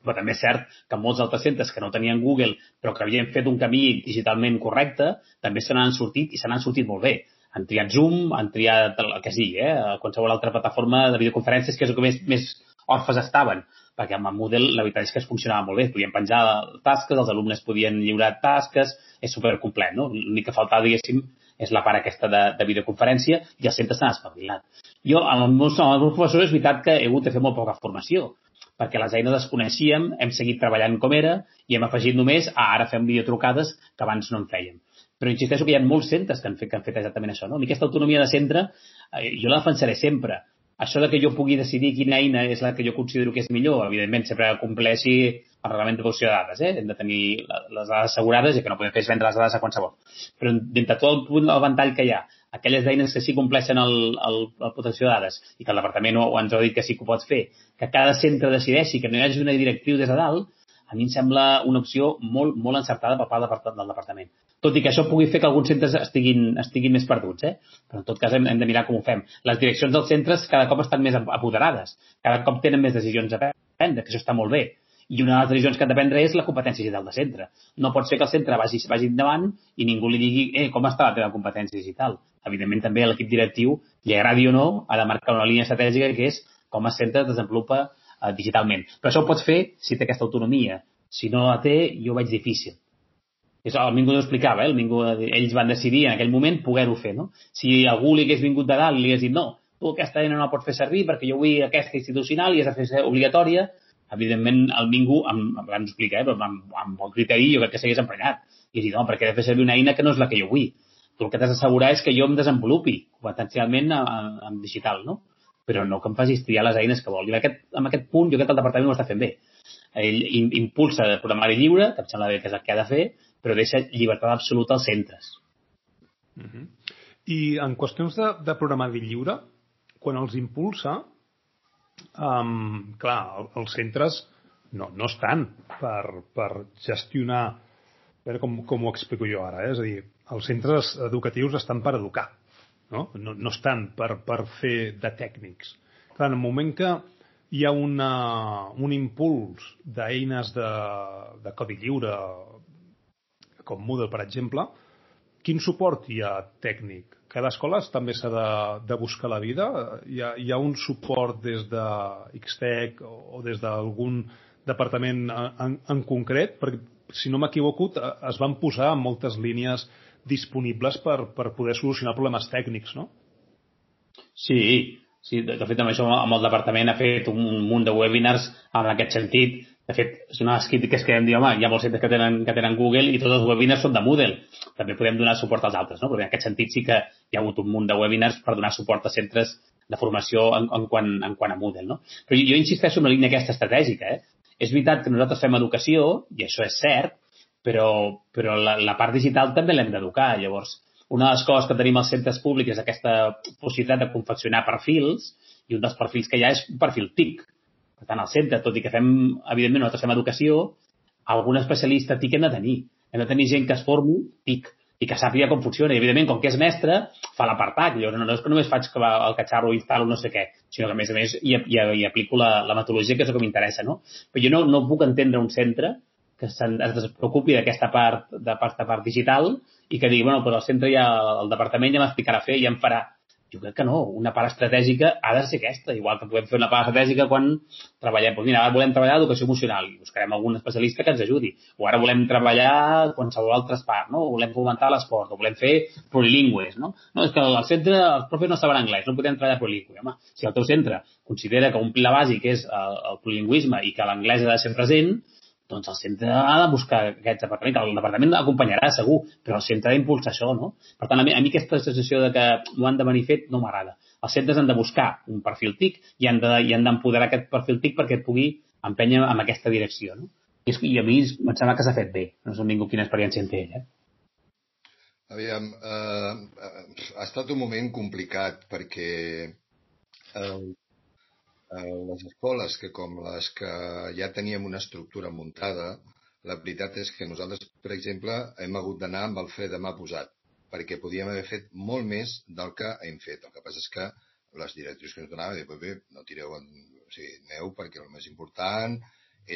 però també és cert que molts altres centres que no tenien Google però que havien fet un camí digitalment correcte també se n'han sortit i se n'han sortit molt bé. Han triat Zoom, han triat el que sigui, eh? qualsevol altra plataforma de videoconferències que és el que més, més orfes estaven perquè amb el Moodle la veritat és que es funcionava molt bé. Podien penjar tasques, els alumnes podien lliurar tasques, és supercomplet, no? L'únic que faltava, diguéssim, és la part aquesta de, de videoconferència i els centres s'han espavilat. Jo, amb els meus, professors, és veritat que he hagut de fer molt poca formació, perquè les eines les coneixíem, hem seguit treballant com era i hem afegit només a ara fem videotrucades que abans no en fèiem. Però insisteixo que hi ha molts centres que han fet, que han fet exactament això. No? A aquesta autonomia de centre eh, jo la defensaré sempre. Això de que jo pugui decidir quina eina és la que jo considero que és millor, evidentment, sempre que compleixi el reglament de protecció de dades. Eh? Hem de tenir les dades assegurades i que no podem fer vendre les dades a qualsevol. Però dintre tot el punt del ventall que hi ha, aquelles eines que sí compleixen el, el, el protecció de dades i que el departament o, ens ha dit que sí que ho pots fer, que cada centre decideixi que no hi hagi una directriu des de dalt, a mi em sembla una opció molt, molt encertada per part del departament. Tot i que això pugui fer que alguns centres estiguin, estiguin més perduts, eh? però en tot cas hem, hem de mirar com ho fem. Les direccions dels centres cada cop estan més apoderades, cada cop tenen més decisions a prendre, que això està molt bé. I una de les decisions que han de prendre és la competència digital de centre. No pot ser que el centre vagi, vagi endavant i ningú li digui eh, com està la teva competència digital. Evidentment, també l'equip directiu, li agradi o no, ha de marcar una línia estratègica que és com el centre es desenvolupa eh, digitalment. Però això ho pots fer si té aquesta autonomia. Si no la té, jo ho veig difícil. És, el Mingo ho explicava, eh? el Mingo, ells van decidir en aquell moment poder-ho fer. No? Si algú li hagués vingut de dalt i li hagués dit no, tu aquesta eina no la pots fer servir perquè jo vull aquesta institucional i has de fer obligatòria, evidentment el Mingo, amb, abans ho explica, eh? però amb, amb bon criteri jo crec que s'hagués emprenyat. I dir, no, perquè he de fer servir una eina que no és la que jo vull. Tu el que t'has d'assegurar és que jo em desenvolupi potencialment en digital, no? però no que em facis triar les eines que vol. I en aquest, en aquest punt jo crec que el departament ho està fent bé. Ell impulsa el programari lliure, que em sembla bé que és el que ha de fer, però deixa llibertat absoluta als centres. Uh -huh. I en qüestions de, de programari lliure, quan els impulsa, um, clar, els centres no, no estan per, per gestionar, veure com, com ho explico jo ara, eh? és a dir, els centres educatius estan per educar, no, no, no estan per, per fer de tècnics. Clar, en el moment que hi ha una, un impuls d'eines de, de codi lliure, com Moodle, per exemple, quin suport hi ha tècnic? Cada escola també s'ha de, de buscar la vida? Hi ha, hi ha un suport des de Xtec o, o des d'algun departament en, en concret? Perquè, si no m'equivoco, es van posar moltes línies disponibles per, per poder solucionar problemes tècnics, no? Sí, sí de, de fet, amb això amb el departament ha fet un munt de webinars en aquest sentit. De fet, és una de les crítiques que hem dit, home, hi ha molts centres que tenen, que tenen Google i tots els webinars són de Moodle. També podem donar suport als altres, no? Però en aquest sentit sí que hi ha hagut un munt de webinars per donar suport a centres de formació en, en, quant, en quant a Moodle, no? Però jo, jo insisteixo en la línia aquesta estratègica, eh? És veritat que nosaltres fem educació, i això és cert, però, però la, la part digital també l'hem d'educar. Llavors, una de les coses que tenim als centres públics és aquesta possibilitat de confeccionar perfils i un dels perfils que hi ha és un perfil TIC. Per tant, al centre, tot i que fem, evidentment, nosaltres fem educació, algun especialista TIC hem de tenir. Hem de tenir gent que es formi TIC i que sàpiga com funciona. I, evidentment, com que és mestre, fa l'apartat. Llavors, no, no és que només faig el catxarro, instal·lo no sé què, sinó que, a més a més, hi, hi, hi aplico la, la metodologia que és el que m'interessa, no? Però jo no, no puc entendre un centre que es despreocupi d'aquesta part, de part, de part digital i que digui, bueno, però al centre ja el departament ja m'explicarà fer ja em farà. Jo crec que no, una part estratègica ha de ser aquesta, igual que podem fer una part estratègica quan treballem. Doncs mira, ara volem treballar educació emocional i buscarem algun especialista que ens ajudi. O ara volem treballar qualsevol altra part, no? O volem fomentar l'esport, o volem fer plurilingües, no? No, és que al centre els profes no saben anglès, no podem treballar plurilingüe. Home, si el teu centre considera que un pla bàsic és el, el plurilingüisme i que l'anglès ha de ser present, doncs el centre ha de buscar aquest departament, que el departament l'acompanyarà segur, però el centre ha d'impulsar això, no? Per tant, a mi, a mi aquesta sensació de que ho han de venir fet no m'agrada. Els centres han de buscar un perfil TIC i han d'empoderar de, aquest perfil TIC perquè et pugui empènyer en aquesta direcció, no? I, i a mi em sembla que s'ha fet bé. No sé ningú quina experiència en té, eh? Aviam, eh, ha estat un moment complicat perquè eh, Eh, les escoles que com les que ja teníem una estructura muntada, la veritat és que nosaltres, per exemple, hem hagut d'anar amb el fre de mà posat, perquè podíem haver fet molt més del que hem fet. El que passa és que les directrius que ens donaven, bé, bé, no tireu, en... o sigui, aneu perquè el més important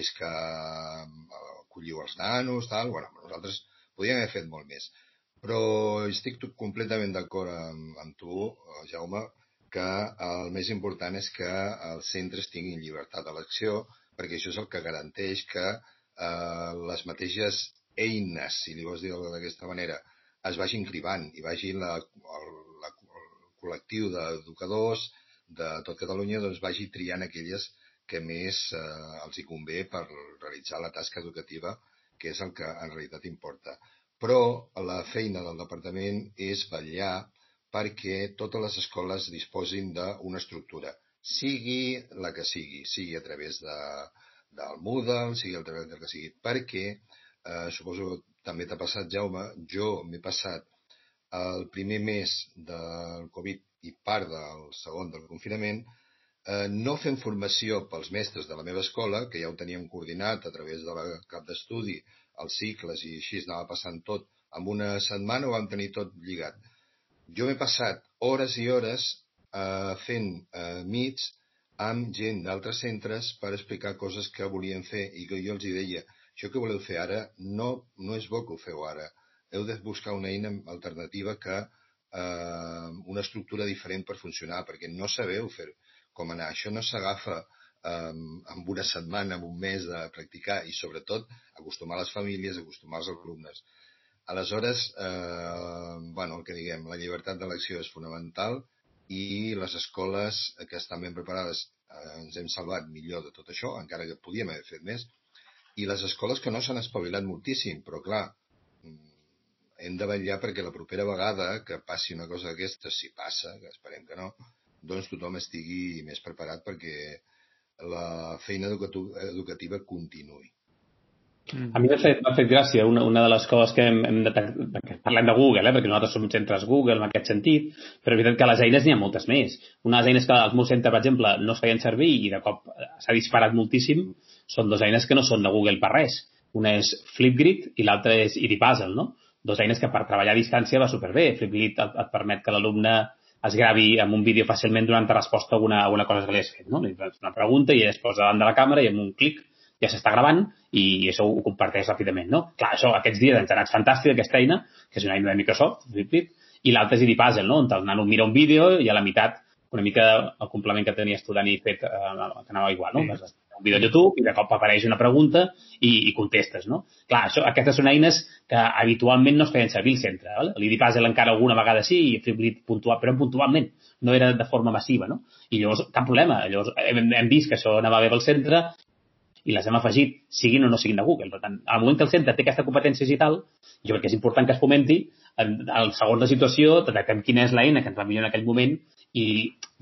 és que eh, colliu els nanos, tal. Bueno, nosaltres podíem haver fet molt més. Però estic completament d'acord amb, amb tu, eh, Jaume, que el més important és que els centres tinguin llibertat d'elecció, perquè això és el que garanteix que eh, les mateixes eines, si li vols dir d'aquesta manera, es vagin cribant i vagin la, el, la, el col·lectiu d'educadors de tot Catalunya doncs vagi triant aquelles que més eh, els hi convé per realitzar la tasca educativa, que és el que en realitat importa. però la feina del departament és vetllar perquè totes les escoles disposin d'una estructura, sigui la que sigui, sigui a través de, del Moodle, sigui a través del que sigui, perquè, eh, suposo que també t'ha passat, Jaume, jo m'he passat el primer mes del Covid i part del segon del confinament, eh, no fent formació pels mestres de la meva escola, que ja ho teníem coordinat a través de la cap d'estudi, els cicles i així anava passant tot, en una setmana ho vam tenir tot lligat. Jo m'he passat hores i hores eh, fent eh, mits amb gent d'altres centres per explicar coses que volien fer i que jo els hi deia, això que voleu fer ara no, no és bo que ho feu ara, heu de buscar una eina alternativa que eh, una estructura diferent per funcionar, perquè no sabeu fer com anar. Això no s'agafa eh, en una setmana, en un mes de practicar i, sobretot, acostumar les famílies, acostumar els alumnes. Aleshores, eh, bueno, el que diguem, la llibertat d'elecció és fonamental i les escoles que estan ben preparades eh, ens hem salvat millor de tot això, encara que podíem haver fet més, i les escoles que no s'han espavilat moltíssim, però clar, hem de vetllar perquè la propera vegada que passi una cosa d'aquesta, si passa, que esperem que no, doncs tothom estigui més preparat perquè la feina educativa continuï. A mi m'ha fet, fet gràcia una, una de les coses que hem, hem de, que parlem de Google, eh, perquè nosaltres som centres Google en aquest sentit, però és veritat que les eines n'hi ha moltes més. Una de les eines que als meus centres, per exemple, no es feien servir i de cop s'ha disparat moltíssim són dues eines que no són de Google per res. Una és Flipgrid i l'altra és Iripuzzle, no? dos eines que per treballar a distància va superbé. Flipgrid et, et permet que l'alumne es gravi amb un vídeo fàcilment donant resposta a alguna, a alguna cosa que li has fet. No? Li fas una pregunta i es posa davant de la càmera i amb un clic ja s'està gravant i això ho comparteix ràpidament. No? Clar, això aquests dies ens ha anat fantàstic, aquesta eina, que és una eina de Microsoft, Flipgrid, i l'altra és Edipuzzle, no? on el nano mira un vídeo i a la meitat una mica el complement que tenies tu, Dani, fet, eh, que anava igual, no? Sí un vídeo a YouTube i de cop apareix una pregunta i, i contestes, no? Clar, això, aquestes són eines que habitualment no es feien servir al centre. Val? L'IDPASL encara alguna vegada sí i Flipgrid puntual, però puntualment, no era de forma massiva, no? I llavors, cap problema. Llavors, hem, hem vist que això anava bé pel centre i les hem afegit, siguin o no siguin de Google. Per tant, al moment que el centre té aquesta competència digital, jo crec que és important que es fomenti, en, en segons la situació, detectem quina és l'eina que ens va millor en aquell moment i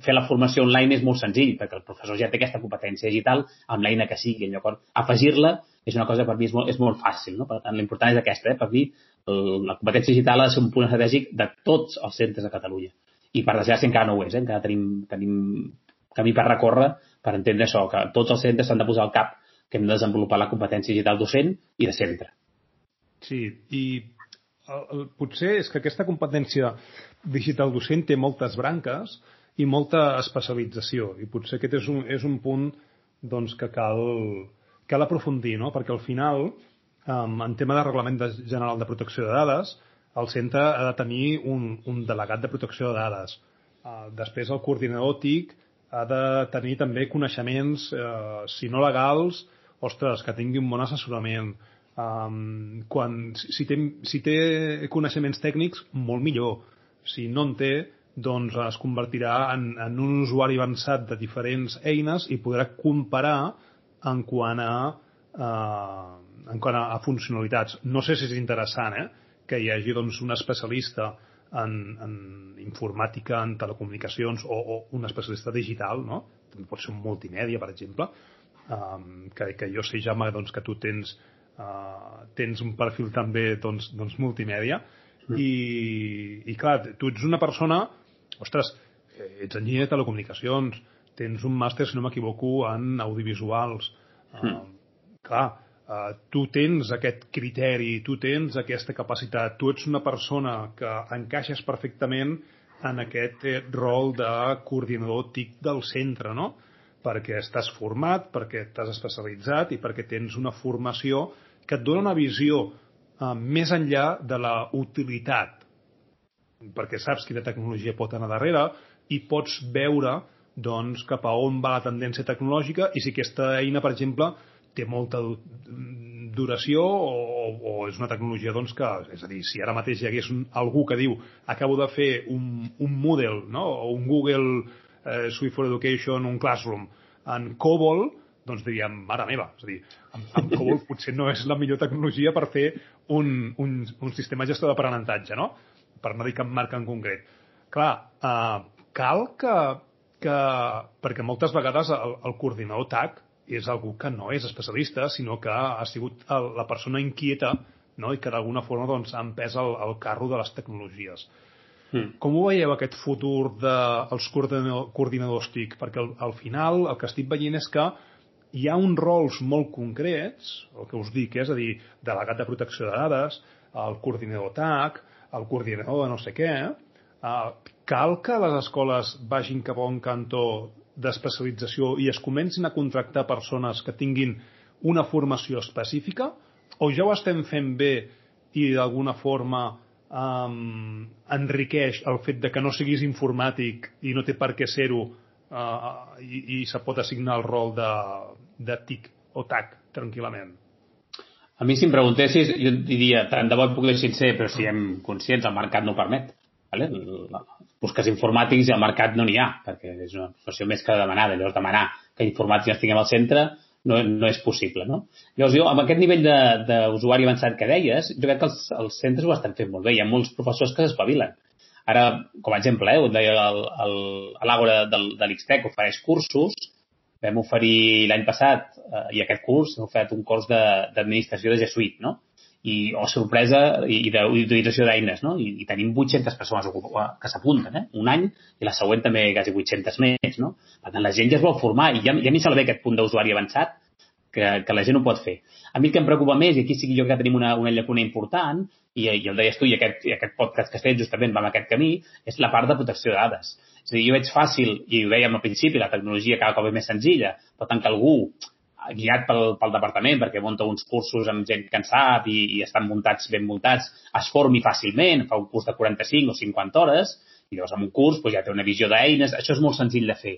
fer la formació online és molt senzill, perquè el professor ja té aquesta competència digital amb l'eina que sigui. Llavors, afegir-la és una cosa que per mi és molt, és molt fàcil. No? Per tant, l'important és aquesta. Eh? Per mi, el, la competència digital ha de ser un punt estratègic de tots els centres de Catalunya. I per desgràcia encara no ho és. Eh? Encara tenim, tenim camí per recórrer per entendre això, que tots els centres s'han de posar al cap que hem de desenvolupar la competència digital docent i de centre. Sí, i el, el, potser és que aquesta competència digital docent té moltes branques i molta especialització i potser aquest és un, és un punt doncs, que cal, cal aprofundir, no? perquè al final, um, en tema de reglament de, general de protecció de dades, el centre ha de tenir un, un delegat de protecció de dades. Uh, després el coordinador TIC ha de tenir també coneixements, uh, si no legals, ostres, que tingui un bon assessorament. Um, quan, si, té, si té coneixements tècnics, molt millor si no en té, doncs es convertirà en, en un usuari avançat de diferents eines i podrà comparar en quant a, eh, en quant a, a funcionalitats. No sé si és interessant eh, que hi hagi doncs, un especialista en, en informàtica, en telecomunicacions o, o un especialista digital, no? també pot ser un multimèdia, per exemple, um, que, que jo sé, Jaume, doncs, que tu tens, uh, tens un perfil també doncs, doncs multimèdia, Mm. I, I clar, tu ets una persona, ostres, ets enginyer de telecomunicacions, tens un màster, si no m'equivoco, en audiovisuals. Mm. Uh, clar, uh, tu tens aquest criteri, tu tens aquesta capacitat, tu ets una persona que encaixes perfectament en aquest eh, rol de coordinador TIC del centre, no? Perquè estàs format, perquè t'has especialitzat i perquè tens una formació que et dona una visió eh, més enllà de la utilitat, perquè saps quina tecnologia pot anar darrere i pots veure doncs, cap a on va la tendència tecnològica i si aquesta eina, per exemple, té molta duració o, o és una tecnologia doncs, que, és a dir, si ara mateix hi hagués un, algú que diu acabo de fer un, un Moodle no? o un Google eh, Suite for Education, un Classroom en COBOL, doncs diríem, mare meva, és a dir, amb, amb COBOL (laughs) potser no és la millor tecnologia per fer un, un, un sistema gestor d'aprenentatge, no? Per no dir cap marca en concret. Clar, eh, cal que, que... Perquè moltes vegades el, el coordinador TAC és algú que no és especialista, sinó que ha sigut la persona inquieta no? i que d'alguna forma doncs, ha empès el, el carro de les tecnologies. Mm. Com ho veieu, aquest futur dels de, coordinadors TIC? Perquè al, al final el que estic veient és que hi ha uns rols molt concrets, el que us dic, és a dir, delegat de protecció de dades, el coordinador TAC, el coordinador de no sé què, eh, cal que les escoles vagin cap a un cantó d'especialització i es comencin a contractar persones que tinguin una formació específica o ja ho estem fent bé i d'alguna forma um, enriqueix el fet de que no siguis informàtic i no té per què ser-ho uh, i, i se pot assignar el rol de, de TIC o TAC tranquil·lament. A mi, si em preguntessis, jo diria, tant de bo puc ser sincer, però si hem conscients, el mercat no permet. Vale? Busques informàtics i al mercat no n'hi ha, perquè és una professió més que demanada. Llavors, demanar que informàtics tinguem al centre no, no és possible. No? Llavors, jo, amb aquest nivell d'usuari avançat que deies, jo crec que els, els centres ho estan fent molt bé. Hi ha molts professors que s'espavilen. Ara, com a exemple, eh, ho deia l'Àgora de, de l'Ixtec, ofereix cursos vam oferir l'any passat, eh, i aquest curs, hem oferit un curs d'administració de, de G Suite, no? I, o sorpresa, i, i d'utilització d'eines, no? I, I tenim 800 persones que s'apunten, eh? Un any, i la següent també quasi 800 més, no? Per tant, la gent ja es vol formar, i ja, ja m'hi bé aquest punt d'usuari avançat, que, que la gent ho pot fer. A mi el que em preocupa més, i aquí sí que jo que tenim una, una llacuna important, i, i el deies tu, i aquest, i aquest podcast que has fet justament va en aquest camí, és la part de protecció de dades és a dir, jo veig fàcil, i ho dèiem al principi, la tecnologia cada cop és més senzilla, per tant que algú guiat pel, pel departament perquè munta uns cursos amb gent que en sap i, i estan muntats, ben muntats, es formi fàcilment, fa un curs de 45 o 50 hores, i llavors en un curs doncs, ja té una visió d'eines, això és molt senzill de fer.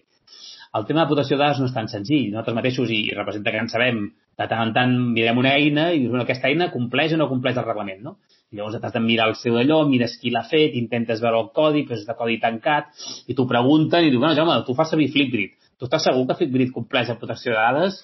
El tema de de dades no és tan senzill. Nosaltres mateixos, i, i representa que en sabem, de tant en tant mirem una eina i dius, bueno, aquesta eina compleix o no compleix el reglament, no? Llavors t'has de mirar el seu d'allò, mires qui l'ha fet, intentes veure el codi, però és de codi tancat, i t'ho pregunten i diu, bueno, Jaume, tu fas servir Flipgrid. Tu estàs segur que Flipgrid compleix la protecció de dades?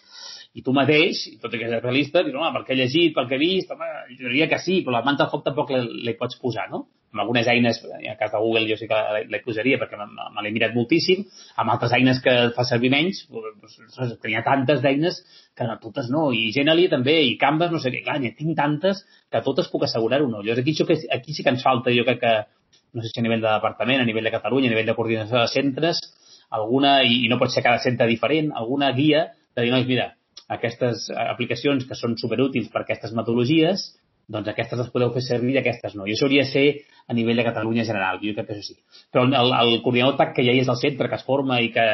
I tu mateix, i tot i que és realista, dius, home, per què he llegit, per què he vist, home, jo diria que sí, però la manta foc tampoc li pots posar, no? amb algunes eines, en el cas de Google jo sí que la posaria perquè me, l'he mirat moltíssim, amb altres eines que fa servir menys, doncs, tenia tantes d'eines que no, totes no, i Genially també, i Canvas, no sé què, clar, tinc tantes que totes puc assegurar-ho, no. Llavors aquí, que, aquí sí que ens falta, jo crec que, no sé si a nivell de departament, a nivell de Catalunya, a nivell de coordinació de centres, alguna, i, i no pot ser cada centre diferent, alguna guia de dir, nois, mira, aquestes aplicacions que són superútils per aquestes metodologies, doncs aquestes les podeu fer servir i aquestes no. I això hauria de ser a nivell de Catalunya general, jo crec que això sí. Però el, el coordinador TAC que ja hi és al centre, que es forma i que,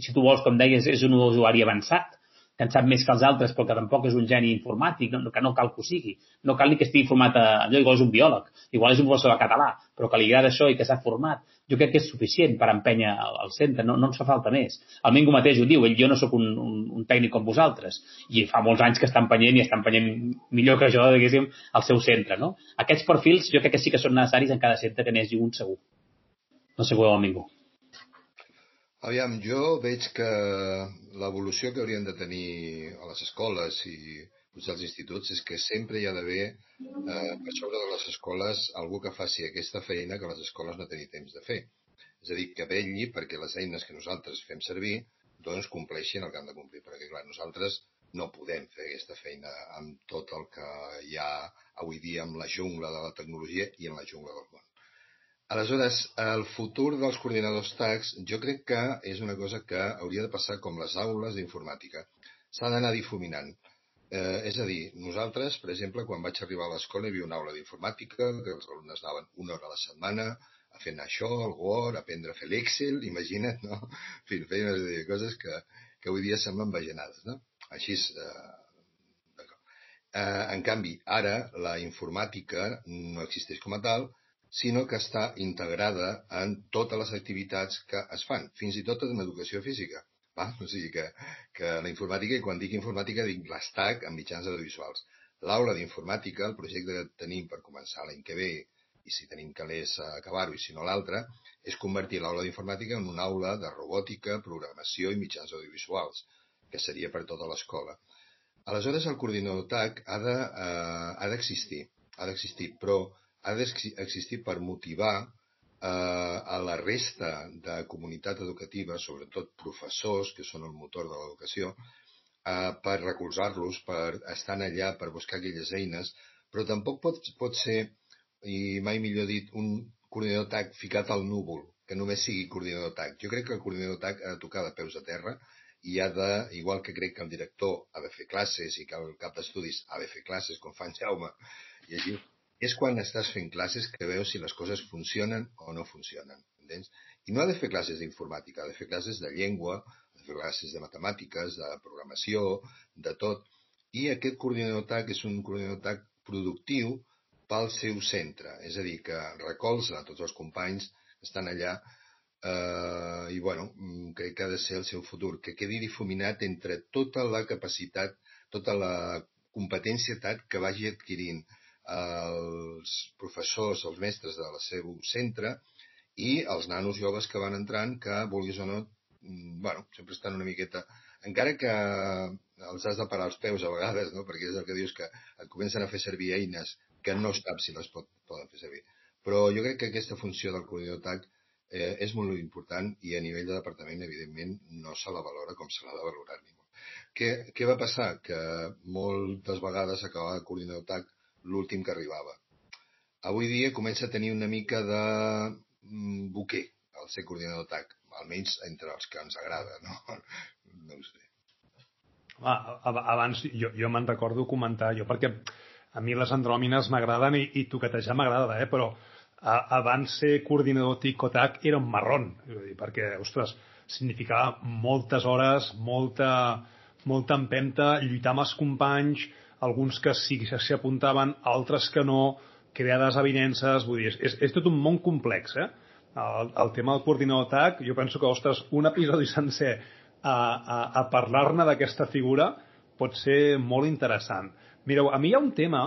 si tu vols, com deies, és un usuari avançat, que en sap més que els altres, però que tampoc és un geni informàtic, no, que no cal que ho sigui. No cal ni que estigui format a... Allò igual és un biòleg, igual és un professor de català, però que li agrada això i que s'ha format. Jo crec que és suficient per empènyer al centre, no, no ens fa falta més. El Mingo mateix ho diu, ell jo no sóc un, un, un tècnic com vosaltres, i fa molts anys que està empenyent i està empenyent millor que jo, diguéssim, al seu centre. No? Aquests perfils jo crec que sí que són necessaris en cada centre que n'hi un segur. No sé, el Mingo. Aviam, jo veig que l'evolució que haurien de tenir a les escoles i potser als instituts és que sempre hi ha d'haver eh, per sobre de les escoles algú que faci aquesta feina que les escoles no tenen temps de fer. És a dir, que vetlli perquè les eines que nosaltres fem servir doncs compleixin el que han de complir. Perquè, clar, nosaltres no podem fer aquesta feina amb tot el que hi ha avui dia amb la jungla de la tecnologia i en la jungla del món. Aleshores, el futur dels coordinadors TACs jo crec que és una cosa que hauria de passar com les aules d'informàtica. S'ha d'anar difuminant. Eh, és a dir, nosaltres, per exemple, quan vaig arribar a l'escola hi havia una aula d'informàtica, que els alumnes anaven una hora a la setmana a fer això, el Word, aprendre a fer l'Excel, imagina't, no? En fi, feia una sèrie de coses que, que avui dia semblen bajanades, no? Així és, eh, eh, en canvi, ara la informàtica no existeix com a tal, sinó que està integrada en totes les activitats que es fan, fins i tot en educació física. Va? O sigui que, que la informàtica, i quan dic informàtica dic l'estac en mitjans audiovisuals. L'aula d'informàtica, el projecte que tenim per començar l'any que ve, i si tenim calés a acabar-ho i si no l'altre, és convertir l'aula d'informàtica en una aula de robòtica, programació i mitjans audiovisuals. que seria per tota l'escola. Aleshores, el coordinador TAC ha d'existir, de, eh, ha d'existir, però ha d'existir per motivar eh, a la resta de comunitat educativa, sobretot professors, que són el motor de l'educació, eh, per recolzar-los, per estar allà, per buscar aquelles eines, però tampoc pot, pot ser, i mai millor dit, un coordinador TAC ficat al núvol, que només sigui coordinador TAC. Jo crec que el coordinador TAC ha de tocar de peus a terra i ha de, igual que crec que el director ha de fer classes i que el cap d'estudis ha de fer classes, com fa en Jaume, i així és quan estàs fent classes que veus si les coses funcionen o no funcionen. Entens? I no ha de fer classes d'informàtica, ha de fer classes de llengua, ha de fer classes de matemàtiques, de programació, de tot. I aquest coordinador TAC és un coordinador TAC productiu pel seu centre, és a dir, que recolza tots els companys que estan allà eh, i, bueno, mm, crec que ha de ser el seu futur, que quedi difuminat entre tota la capacitat, tota la competència TAC que vagi adquirint els professors, els mestres del seu centre i els nanos joves que van entrant que, vulguis o no, mm, bueno, sempre estan una miqueta... Encara que els has de parar els peus a vegades, no? perquè és el que dius que et comencen a fer servir eines que no saps si les pot, poden fer servir. Però jo crec que aquesta funció del coordinador TAC eh, és molt important i a nivell de departament, evidentment, no se la valora com se l'ha de valorar ningú. Què, què va passar? Que moltes vegades acabava de coordinador TAC l'últim que arribava. Avui dia comença a tenir una mica de mm, buquer el ser coordinador TAC, almenys entre els que ens agrada, no? (laughs) No ho sé. Ah, abans jo, jo me'n recordo comentar, jo perquè a mi les andròmines m'agraden i, i toquetejar m'agrada, eh? però a, abans ser coordinador TIC o TAC era un marrón, dir, perquè, ostres, significava moltes hores, molta, molta empenta, lluitar amb els companys, alguns que sí que s'hi apuntaven, altres que no, crear desavinences, vull dir, és, és tot un món complex, eh? El, el tema del coordinador TAC, jo penso que, ostres, un episodi (laughs) sencer a, a, a parlar-ne d'aquesta figura pot ser molt interessant. Mireu, a mi hi ha un tema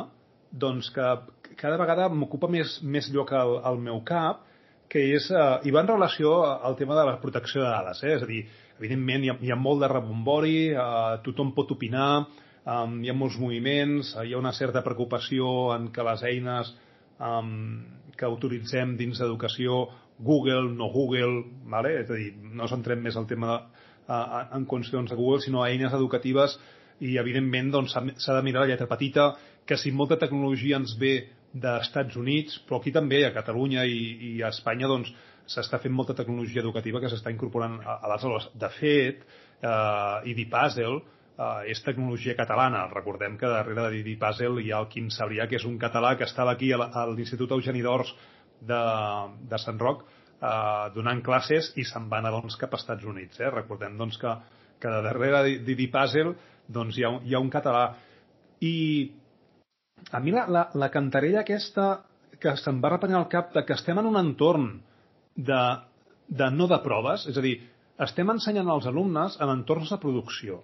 doncs, que cada vegada m'ocupa més, més lloc al, al meu cap, que és, eh, i va en relació al tema de la protecció de dades. Eh? És a dir, evidentment hi ha, hi ha molt de rebombori, eh, tothom pot opinar, um, hi ha molts moviments, hi ha una certa preocupació en que les eines um, que utilitzem dins d'educació, Google, no Google, vale? és a dir, no centrem més el tema de, uh, en qüestions de Google, sinó eines educatives i evidentment doncs, s'ha doncs, de mirar la lletra petita, que si molta tecnologia ens ve d'Estats Units, però aquí també, a Catalunya i, i a Espanya, doncs, s'està fent molta tecnologia educativa que s'està incorporant a, a les aules. De fet, eh, Puzzle, eh, és tecnologia catalana. Recordem que darrere de Didi Puzzle hi ha el Quim Sabrià, que és un català que estava aquí a l'Institut Eugeni d'Ors de, de Sant Roc eh, donant classes i se'n va anar doncs, cap als Estats Units. Eh? Recordem doncs, que, que darrere de Didi Puzzle doncs, hi, ha, hi ha un català. I a mi la, la, la cantarella aquesta que se'm va repenyar al cap de que estem en un entorn de, de no de proves, és a dir, estem ensenyant als alumnes en entorns de producció.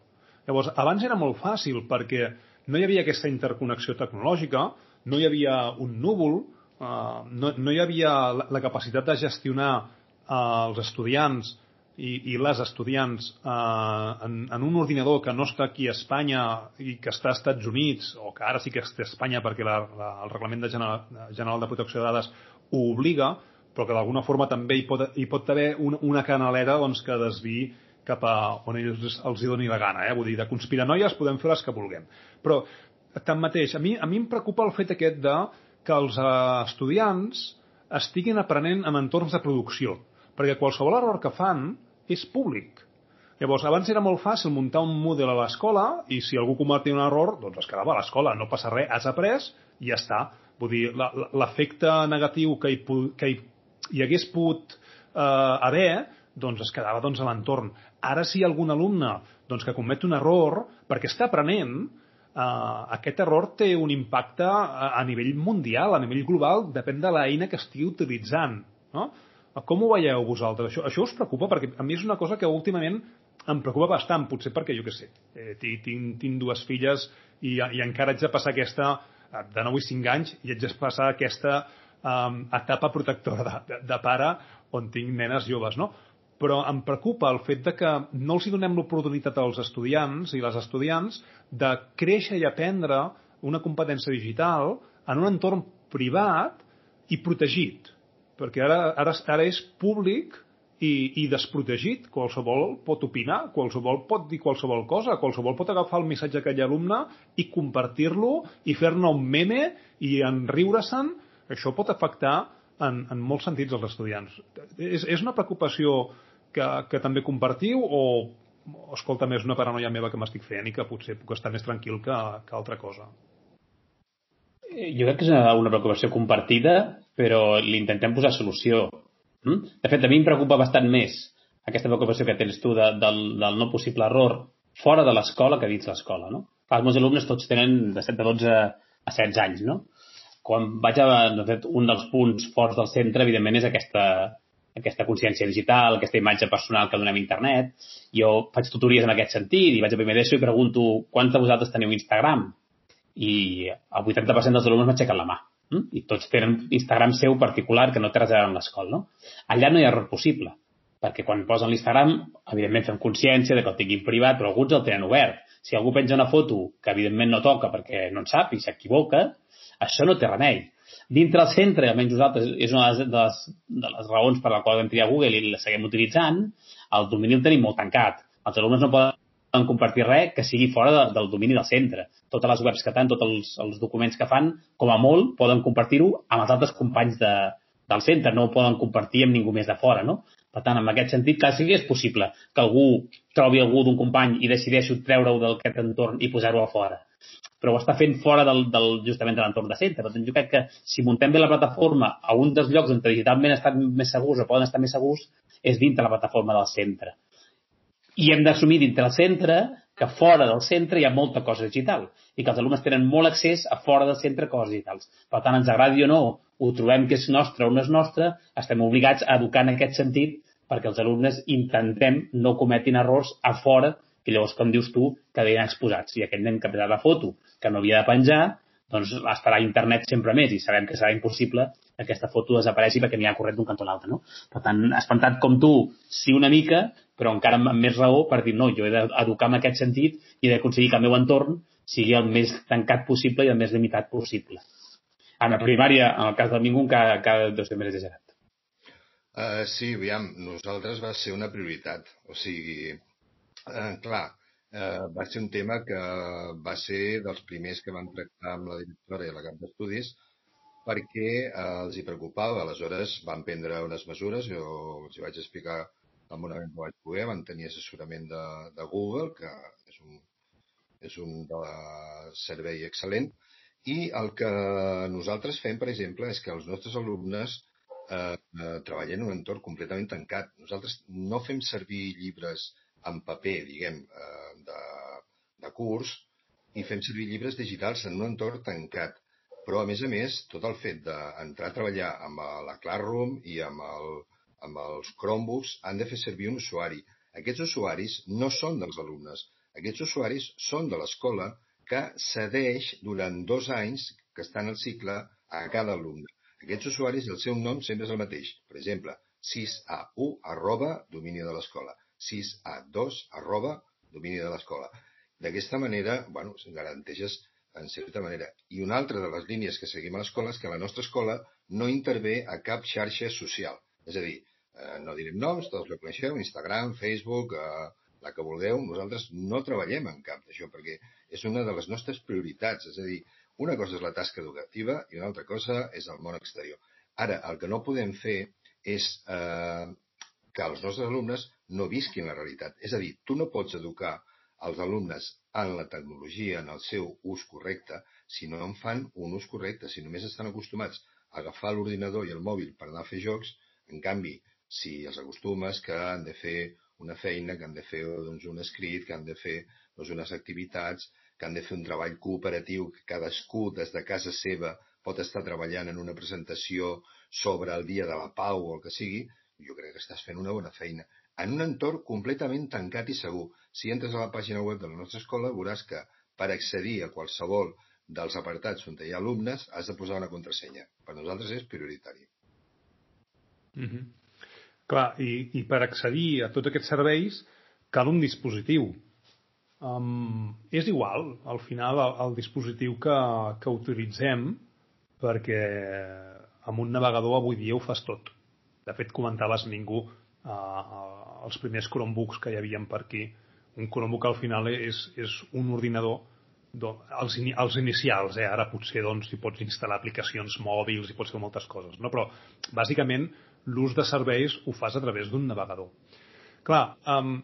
Llavors, abans era molt fàcil perquè no hi havia aquesta interconnexió tecnològica, no hi havia un núvol, eh, no, no hi havia la, la capacitat de gestionar eh, els estudiants i, i les estudiants eh, en, en un ordinador que no està aquí a Espanya i que està als Estats Units, o que ara sí que està a Espanya perquè la, la, el Reglament de General, General de Protecció de Dades ho obliga, però que d'alguna forma també hi pot, hi pot haver una, una canalera doncs, que desviï cap a on ells els hi doni la gana. Eh? Vull dir, de conspiranoies podem fer les que vulguem. Però, tanmateix, a mi, a mi em preocupa el fet aquest de que els eh, estudiants estiguin aprenent en entorns de producció, perquè qualsevol error que fan és públic. Llavors, abans era molt fàcil muntar un model a l'escola i si algú cometia un error, doncs es quedava a l'escola, no passa res, has après i ja està. Vull dir, l'efecte negatiu que hi, que hi, hi hagués pogut eh, haver doncs es quedava doncs, a l'entorn. Ara si hi ha algun alumne doncs, que comet un error, perquè està aprenent, eh, aquest error té un impacte a, a nivell mundial, a nivell global, depèn de l'eina que estigui utilitzant. No? Com ho veieu vosaltres? Això, això us preocupa? Perquè a mi és una cosa que últimament em preocupa bastant, potser perquè, jo què sé, eh, tinc, tinc dues filles i, i encara haig de passar aquesta, eh, de 9 i 5 anys, i haig de passar aquesta um, etapa protectora de, de, de pare on tinc nenes joves, no? Però em preocupa el fet de que no els donem l'oportunitat als estudiants i les estudiants de créixer i aprendre una competència digital en un entorn privat i protegit. Perquè ara, ara, ara és públic i, i desprotegit. Qualsevol pot opinar, qualsevol pot dir qualsevol cosa, qualsevol pot agafar el missatge d'aquell alumne i compartir-lo i fer-ne un meme i enriure-se'n. Això pot afectar en, en molts sentits els estudiants. És, és una preocupació que, que també compartiu o, escolta, més una paranoia meva que m'estic fent i que potser puc estar més tranquil que, que altra cosa? Jo crec que és una, preocupació compartida, però li intentem posar solució. Mm? De fet, a mi em preocupa bastant més aquesta preocupació que tens tu de, del, del no possible error fora de l'escola que dins l'escola. No? Els meus alumnes tots tenen de 7 a 12 a 16 anys, no? quan vaig a... De fet, un dels punts forts del centre, evidentment, és aquesta, aquesta consciència digital, aquesta imatge personal que donem a internet. Jo faig tutories en aquest sentit i vaig a primer d'ESO i pregunto quants de vosaltres teniu Instagram? I el 80% dels alumnes m'aixequen la mà. Mm? I tots tenen Instagram seu particular que no té res a veure amb l'escola. No? Allà no hi ha error possible, perquè quan posen l'Instagram, evidentment fem consciència de que el tinguin privat, però alguns el tenen obert. Si algú penja una foto que evidentment no toca perquè no en sap i s'equivoca, això no té remei. Dintre el centre, almenys nosaltres, és una de les, de les raons per la qual vam triar Google i la seguim utilitzant, el domini el tenim molt tancat. Els alumnes no poden compartir res que sigui fora de, del domini del centre. Totes les webs que fan, tots els, els documents que fan, com a molt, poden compartir-ho amb els altres companys de, del centre, no ho poden compartir amb ningú més de fora, no? Per tant, en aquest sentit, clar, sí que és possible que algú trobi algú d'un company i decideixi treure-ho d'aquest entorn i posar-ho a fora però ho està fent fora del, del justament de l'entorn de centre. Per tant, jo crec que si muntem bé la plataforma a un dels llocs on digitalment estan més segurs o poden estar més segurs és dintre la plataforma del centre. I hem d'assumir dintre el centre que fora del centre hi ha molta cosa digital i que els alumnes tenen molt accés a fora del centre coses digitals. Per tant, ens agradi o no, ho trobem que és nostre o no és nostre, estem obligats a educar en aquest sentit perquè els alumnes intentem no cometin errors a fora que llavors, com dius tu, quedaran exposats. I aquell nen que ha la foto que no havia de penjar, doncs estarà a internet sempre més i sabem que serà impossible que aquesta foto desapareixi perquè n'hi ha corrent d'un cantó a l'altre. No? Per tant, espantat com tu, sí una mica, però encara amb més raó per dir no, jo he d'educar en aquest sentit i he d'aconseguir que el meu entorn sigui el més tancat possible i el més limitat possible. En la primària, en el cas del ningú, cada, cada dos més exagerat. Uh, sí, aviam, nosaltres va ser una prioritat. O sigui, Eh, clar, eh, va ser un tema que va ser dels primers que van tractar amb la directora i la cap d'estudis perquè eh, els hi preocupava. Aleshores van prendre unes mesures, jo els hi vaig explicar el moment que vaig poder, van tenir assessorament de, de Google, que és un, és un de servei excel·lent, i el que nosaltres fem, per exemple, és que els nostres alumnes eh, eh, treballen en un entorn completament tancat. Nosaltres no fem servir llibres en paper, diguem, eh, de, de curs, i fem servir llibres digitals en un entorn tancat. Però, a més a més, tot el fet d'entrar a treballar amb la Classroom i amb, el, amb els Chromebooks han de fer servir un usuari. Aquests usuaris no són dels alumnes. Aquests usuaris són de l'escola que cedeix durant dos anys que estan al cicle a cada alumne. Aquests usuaris, el seu nom sempre és el mateix. Per exemple, 6A1 arroba domini de l'escola. 6A2 arroba domini de l'escola. D'aquesta manera, bueno, garanteixes en certa manera. I una altra de les línies que seguim a l'escola és que la nostra escola no intervé a cap xarxa social. És a dir, eh, no direm noms, tots la coneixeu, Instagram, Facebook, eh, la que vulgueu, nosaltres no treballem en cap d'això perquè és una de les nostres prioritats. És a dir, una cosa és la tasca educativa i una altra cosa és el món exterior. Ara, el que no podem fer és eh, que els nostres alumnes no visquin la realitat. És a dir, tu no pots educar els alumnes en la tecnologia, en el seu ús correcte, si no en fan un ús correcte, si només estan acostumats a agafar l'ordinador i el mòbil per anar a fer jocs, en canvi, si els acostumes que han de fer una feina, que han de fer doncs, un escrit, que han de fer doncs, unes activitats, que han de fer un treball cooperatiu, que cadascú des de casa seva pot estar treballant en una presentació sobre el dia de la pau o el que sigui, jo crec que estàs fent una bona feina. En un entorn completament tancat i segur. Si entres a la pàgina web de la nostra escola veuràs que per accedir a qualsevol dels apartats on hi ha alumnes has de posar una contrasenya. Per nosaltres és prioritari. Mm -hmm. Clar, i, i per accedir a tots aquests serveis cal un dispositiu. Um, és igual, al final, el, el dispositiu que, que utilitzem, perquè amb un navegador avui dia ho fas tot. De fet, comentaves ningú uh, uh, els primers Chromebooks que hi havia per aquí. Un Chromebook al final és, és un ordinador els, els inicials, eh? ara potser doncs, hi pots instal·lar aplicacions mòbils i pots fer moltes coses, no? però bàsicament l'ús de serveis ho fas a través d'un navegador. Clar, um,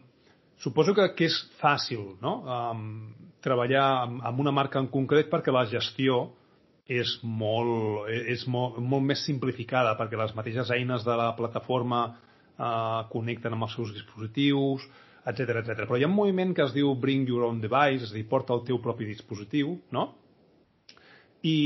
suposo que, que és fàcil no? um, treballar amb, amb una marca en concret perquè la gestió és molt, és molt, molt més simplificada perquè les mateixes eines de la plataforma uh, connecten amb els seus dispositius, etc etc. Però hi ha un moviment que es diu Bring Your Own Device, és a dir, porta el teu propi dispositiu, no? I,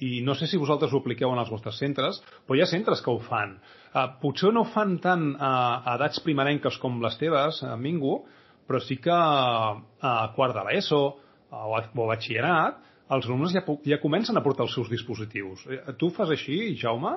i no sé si vosaltres ho apliqueu en els vostres centres, però hi ha centres que ho fan. Uh, potser no ho fan tant a, a edats primerenques com les teves, a Mingo, però sí que a quart de l'ESO a, o a batxillerat els alumnes ja, ja comencen a portar els seus dispositius. Eh, tu fas així, Jaume?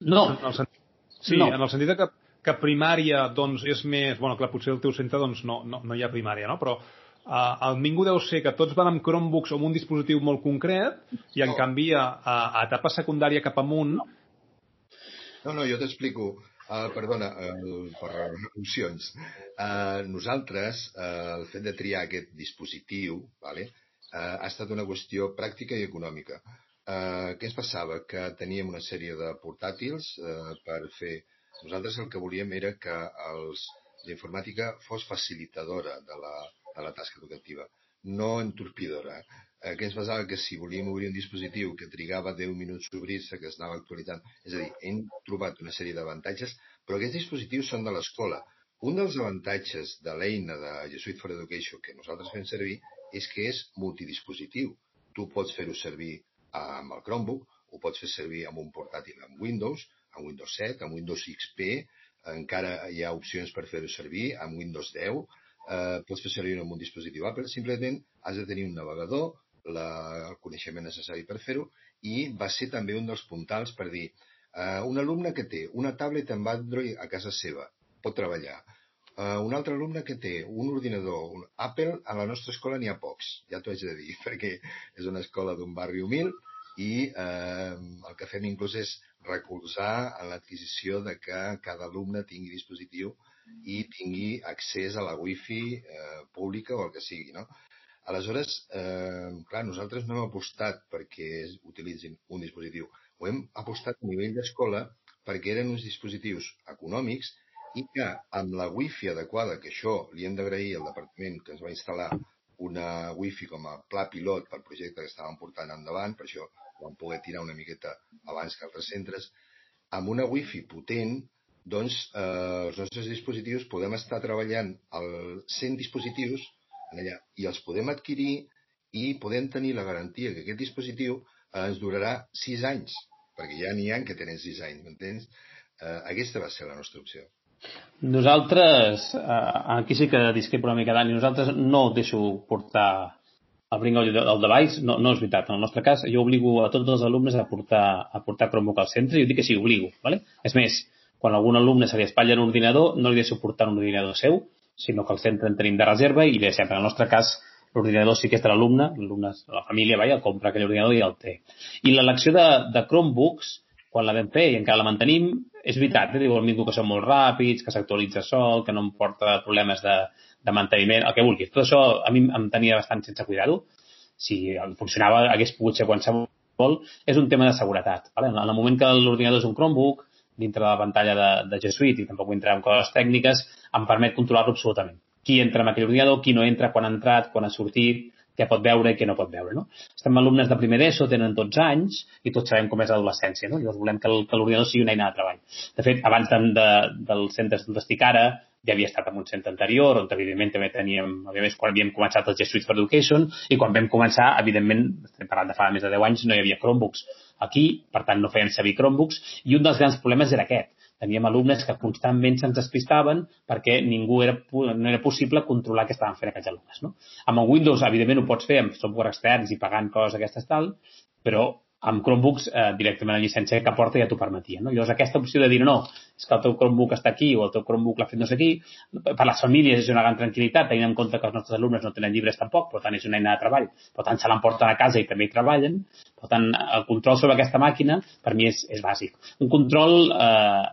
No. En el sentit, sí, no. en el sentit que que primària doncs, és més... bueno, clar, potser el teu centre doncs, no, no, no hi ha primària, no? però uh, el Mingo deu ser que tots van amb Chromebooks o amb un dispositiu molt concret i en no. canvi a, a etapa secundària cap amunt... No, no, jo t'explico. Uh, perdona, uh, per opcions. Uh, nosaltres, uh, el fet de triar aquest dispositiu vale, uh, ha estat una qüestió pràctica i econòmica. Uh, què ens passava? Que teníem una sèrie de portàtils uh, per fer nosaltres el que volíem era que els, la informàtica fos facilitadora de la, de la tasca educativa, no entorpidora. Eh, que ens basava que si volíem obrir un dispositiu que trigava 10 minuts a obrir-se, que es anava actualitzant, és a dir, hem trobat una sèrie d'avantatges, però aquests dispositius són de l'escola. Un dels avantatges de l'eina de Jesuit for Education que nosaltres fem servir és que és multidispositiu. Tu pots fer-ho servir amb el Chromebook, ho pots fer servir amb un portàtil amb Windows, amb Windows 7, amb Windows XP, encara hi ha opcions per fer-ho servir, amb Windows 10, eh, pots fer servir amb un dispositiu Apple, simplement has de tenir un navegador, la, el coneixement necessari per fer-ho, i va ser també un dels puntals per dir eh, un alumne que té una tablet amb Android a casa seva, pot treballar. Uh, un altre alumne que té un ordinador, un Apple, a la nostra escola n'hi ha pocs, ja t'ho haig de dir, (laughs) perquè és una escola d'un barri humil i eh, el que fem inclús és recolzar en l'adquisició de que cada alumne tingui dispositiu i tingui accés a la wifi eh, pública o el que sigui, no? Aleshores, eh, clar, nosaltres no hem apostat perquè utilitzin un dispositiu. Ho hem apostat a nivell d'escola perquè eren uns dispositius econòmics i que amb la wifi adequada, que això li hem d'agrair al departament que ens va instal·lar una wifi com a pla pilot pel projecte que estàvem portant endavant, per això vam poder tirar una miqueta abans que altres centres, amb una wifi potent, doncs eh, els nostres dispositius podem estar treballant els 100 dispositius allà, i els podem adquirir i podem tenir la garantia que aquest dispositiu eh, ens durarà 6 anys, perquè ja n'hi ha que tenen 6 anys, m'entens? Eh, aquesta va ser la nostra opció. Nosaltres, eh, aquí sí que discrepo una mica, Dani, nosaltres no deixo portar el bring el, el device, no, no és veritat. En el nostre cas, jo obligo a tots els alumnes a portar, a portar Chromebook al centre i ho dic que sí, obligo. ¿vale? És més, quan algun alumne se li espatlla un ordinador, no li deixo portar un ordinador seu, sinó que al centre en tenim de reserva i deixem. En el nostre cas, l'ordinador sí que és de l'alumne, l'alumne, la família, vaja, compra aquell ordinador i el té. I l'elecció de, de Chromebooks, quan la vam fer i encara la mantenim, és veritat, eh? diu el Mingo que són molt ràpids, que s'actualitza sol, que no em porta problemes de, de manteniment, el que vulguis. Tot això a mi em tenia bastant sense cuidar-ho. Si funcionava, hagués pogut ser qualsevol. És un tema de seguretat. Vale? En el moment que l'ordinador és un Chromebook, dintre de la pantalla de, de G Suite, i tampoc vull entrar en coses tècniques, em permet controlar-lo absolutament. Qui entra en aquell ordinador, qui no entra, quan ha entrat, quan ha sortit, què pot veure i què no pot veure. No? Estem alumnes de primer d'ESO, tenen 12 anys i tots sabem com és l'adolescència. No? Llavors volem que l'ordinador sigui una eina de treball. De fet, abans de, de, del centre on estic ara, ja havia estat en un centre anterior, on evidentment també teníem, més, quan havíem començat el G Suite for Education, i quan vam començar, evidentment, estem parlant de fa més de 10 anys, no hi havia Chromebooks aquí, per tant no feien servir Chromebooks, i un dels grans problemes era aquest. Teníem alumnes que constantment se'ns despistaven perquè ningú era, no era possible controlar què estaven fent aquests alumnes. No? Amb el Windows, evidentment, ho pots fer amb software externs i pagant coses aquestes tal, però amb Chromebooks eh, directament la llicència que porta ja t'ho permetia. No? Llavors, aquesta opció de dir no, és que el teu Chromebook està aquí o el teu Chromebook l'ha fet no sé qui, per les famílies és una gran tranquil·litat, tenint en compte que els nostres alumnes no tenen llibres tampoc, per tant és una eina de treball, per tant se l'emporten a casa i també hi treballen, per tant el control sobre aquesta màquina per mi és, és bàsic. Un control eh,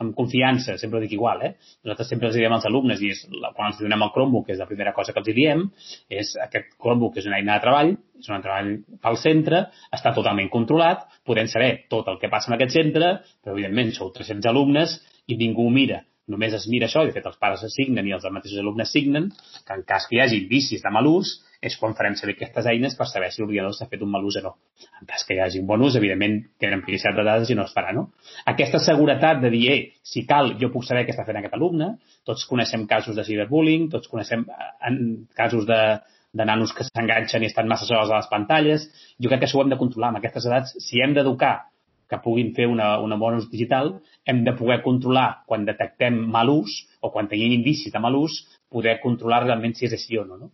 amb confiança, sempre ho dic igual, eh? Nosaltres sempre els diem als alumnes, i és, quan els donem el Chromebook, que és la primera cosa que els diem, és aquest Chromebook és una eina de treball, és un treball pel centre, està totalment controlat, podem saber tot el que passa en aquest centre, però evidentment sou 300 alumnes i ningú mira només es mira això, i de fet els pares assignen i els mateixos alumnes signen, que en cas que hi hagi indicis de mal ús, és quan farem servir aquestes eines per saber si l'ordinador s'ha fet un mal ús o no. En cas que hi hagi un bon ús, evidentment tenen privacitat de dades i no es farà, no? Aquesta seguretat de dir, eh, si cal, jo puc saber què està fent aquest alumne, tots coneixem casos de ciberbullying, tots coneixem eh, en casos de, de nanos que s'enganxen i estan massa sols a les pantalles. Jo crec que això ho hem de controlar amb aquestes edats. Si hem d'educar que puguin fer una, una bona ús digital, hem de poder controlar quan detectem mal ús o quan tenim indicis de mal ús, poder controlar realment si és així o no. no?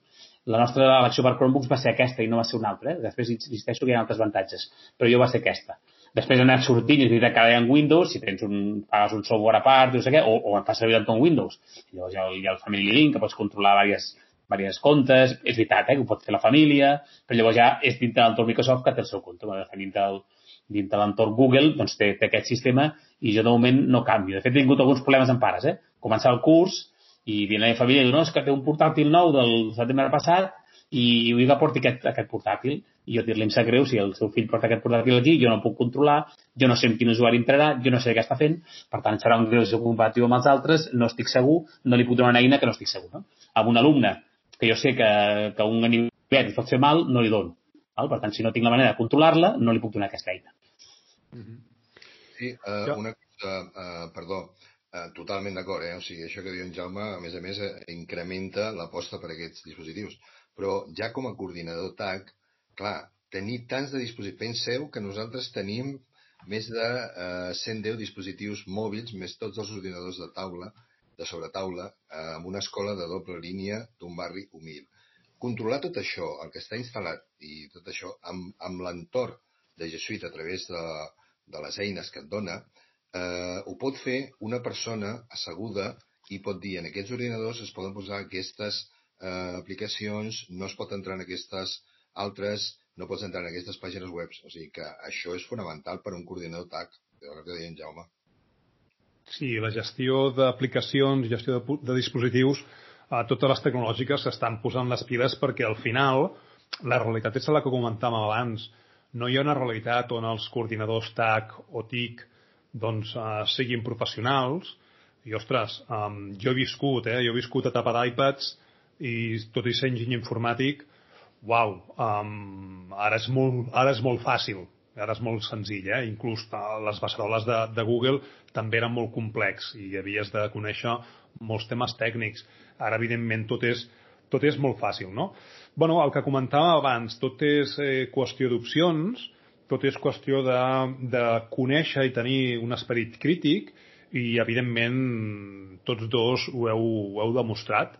La nostra elecció per Chromebooks va ser aquesta i no va ser una altra. Eh? Després insisteixo que hi ha altres avantatges, però jo va ser aquesta. Després anar sortint, és veritat que ara hi ha Windows, si tens un, pagues un software a part, no sé què, o, o fas servir amb Windows. Llavors hi ha, hi ha el Family Link, que pots controlar diverses, diverses comptes, és veritat, eh, que ho pot fer la família, però llavors ja és dintre l'entorn Microsoft que té el seu compte, dintre el, dintre l'entorn Google doncs té, té aquest sistema i jo de moment no canvio. De fet, he tingut alguns problemes amb pares. Eh? Començar el curs i viene la família i diu, no, és que té un portàtil nou del setembre passat i vull que porti aquest, aquest portàtil. I jo dir-li, em sap greu, si el seu fill porta aquest portàtil aquí, jo no puc controlar, jo no sé amb quin usuari entrarà, jo no sé què està fent, per tant serà un greu comparatiu amb els altres, no estic segur, no li puc donar una eina que no estic segur. No? Amb un alumne que jo sé que, que un ganivet pot fer mal, no li dono. Val? Per tant, si no tinc la manera de controlar-la, no li puc donar aquesta eina. Sí, uh, una cosa, uh, perdó, totalment d'acord, eh? o sigui, això que diu en Jaume, a més a més, uh, incrementa l'aposta per aquests dispositius. Però ja com a coordinador TAC, clar, tenir tants de dispositius, penseu que nosaltres tenim més de uh, 110 dispositius mòbils, més tots els ordinadors de taula, de sobretaula, eh, amb una escola de doble línia d'un barri humil. Controlar tot això, el que està instal·lat i tot això, amb, amb l'entorn de G Suite a través de, de les eines que et dona, eh, ho pot fer una persona asseguda i pot dir en aquests ordinadors es poden posar aquestes eh, aplicacions, no es pot entrar en aquestes altres, no pots entrar en aquestes pàgines web. O sigui que això és fonamental per a un coordinador TAC, el que deia en Jaume. Sí, la gestió d'aplicacions, gestió de, de dispositius, eh, totes les tecnològiques s'estan posant les piles perquè al final la realitat és la que comentàvem abans no hi ha una realitat on els coordinadors TAC o TIC doncs, uh, siguin professionals i, ostres, um, jo he viscut, eh? jo he viscut etapa d'iPads i tot i ser enginyer informàtic, uau, um, ara, és molt, ara és molt fàcil, ara és molt senzill, eh? inclús les beceroles de, de Google també eren molt complex i havies de conèixer molts temes tècnics. Ara, evidentment, tot és, tot és molt fàcil, no? bueno, el que comentàvem abans, tot és eh, qüestió d'opcions, tot és qüestió de, de conèixer i tenir un esperit crític i, evidentment, tots dos ho heu, ho heu demostrat.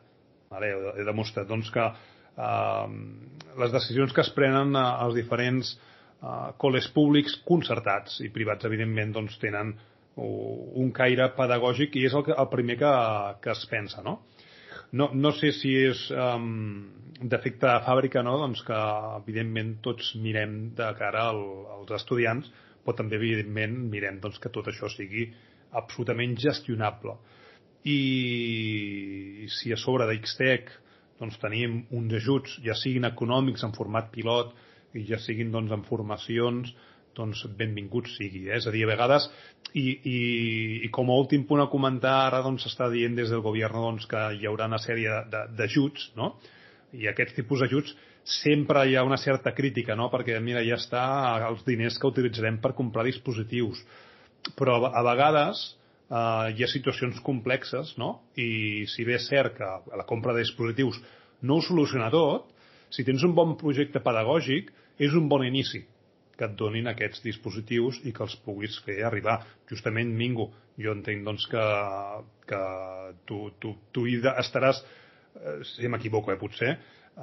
Vale? He demostrat doncs, que eh, les decisions que es prenen als diferents eh, col·les públics concertats i privats, evidentment, doncs, tenen un caire pedagògic i és el, que, el primer que, que es pensa, no? No, no sé si és um, defecte de fàbrica, no? doncs que evidentment tots mirem de cara al, als estudiants, però també evidentment mirem doncs, que tot això sigui absolutament gestionable. I si a sobre d'Xtec doncs, tenim uns ajuts, ja siguin econòmics en format pilot i ja siguin doncs, en formacions, doncs benvingut sigui. Eh? És a dir, a vegades, i, i, i com a últim punt a comentar, ara doncs s'està dient des del govern doncs, que hi haurà una sèrie d'ajuts, no? I aquests tipus d'ajuts sempre hi ha una certa crítica, no? Perquè, mira, ja està els diners que utilitzarem per comprar dispositius. Però a vegades eh, hi ha situacions complexes, no? I si bé és cert que la compra de dispositius no ho soluciona tot, si tens un bon projecte pedagògic, és un bon inici que et donin aquests dispositius i que els puguis fer arribar. Justament, Mingo, jo entenc doncs, que, que tu, tu, tu hi estaràs, eh, si m'equivoco, eh, potser, eh,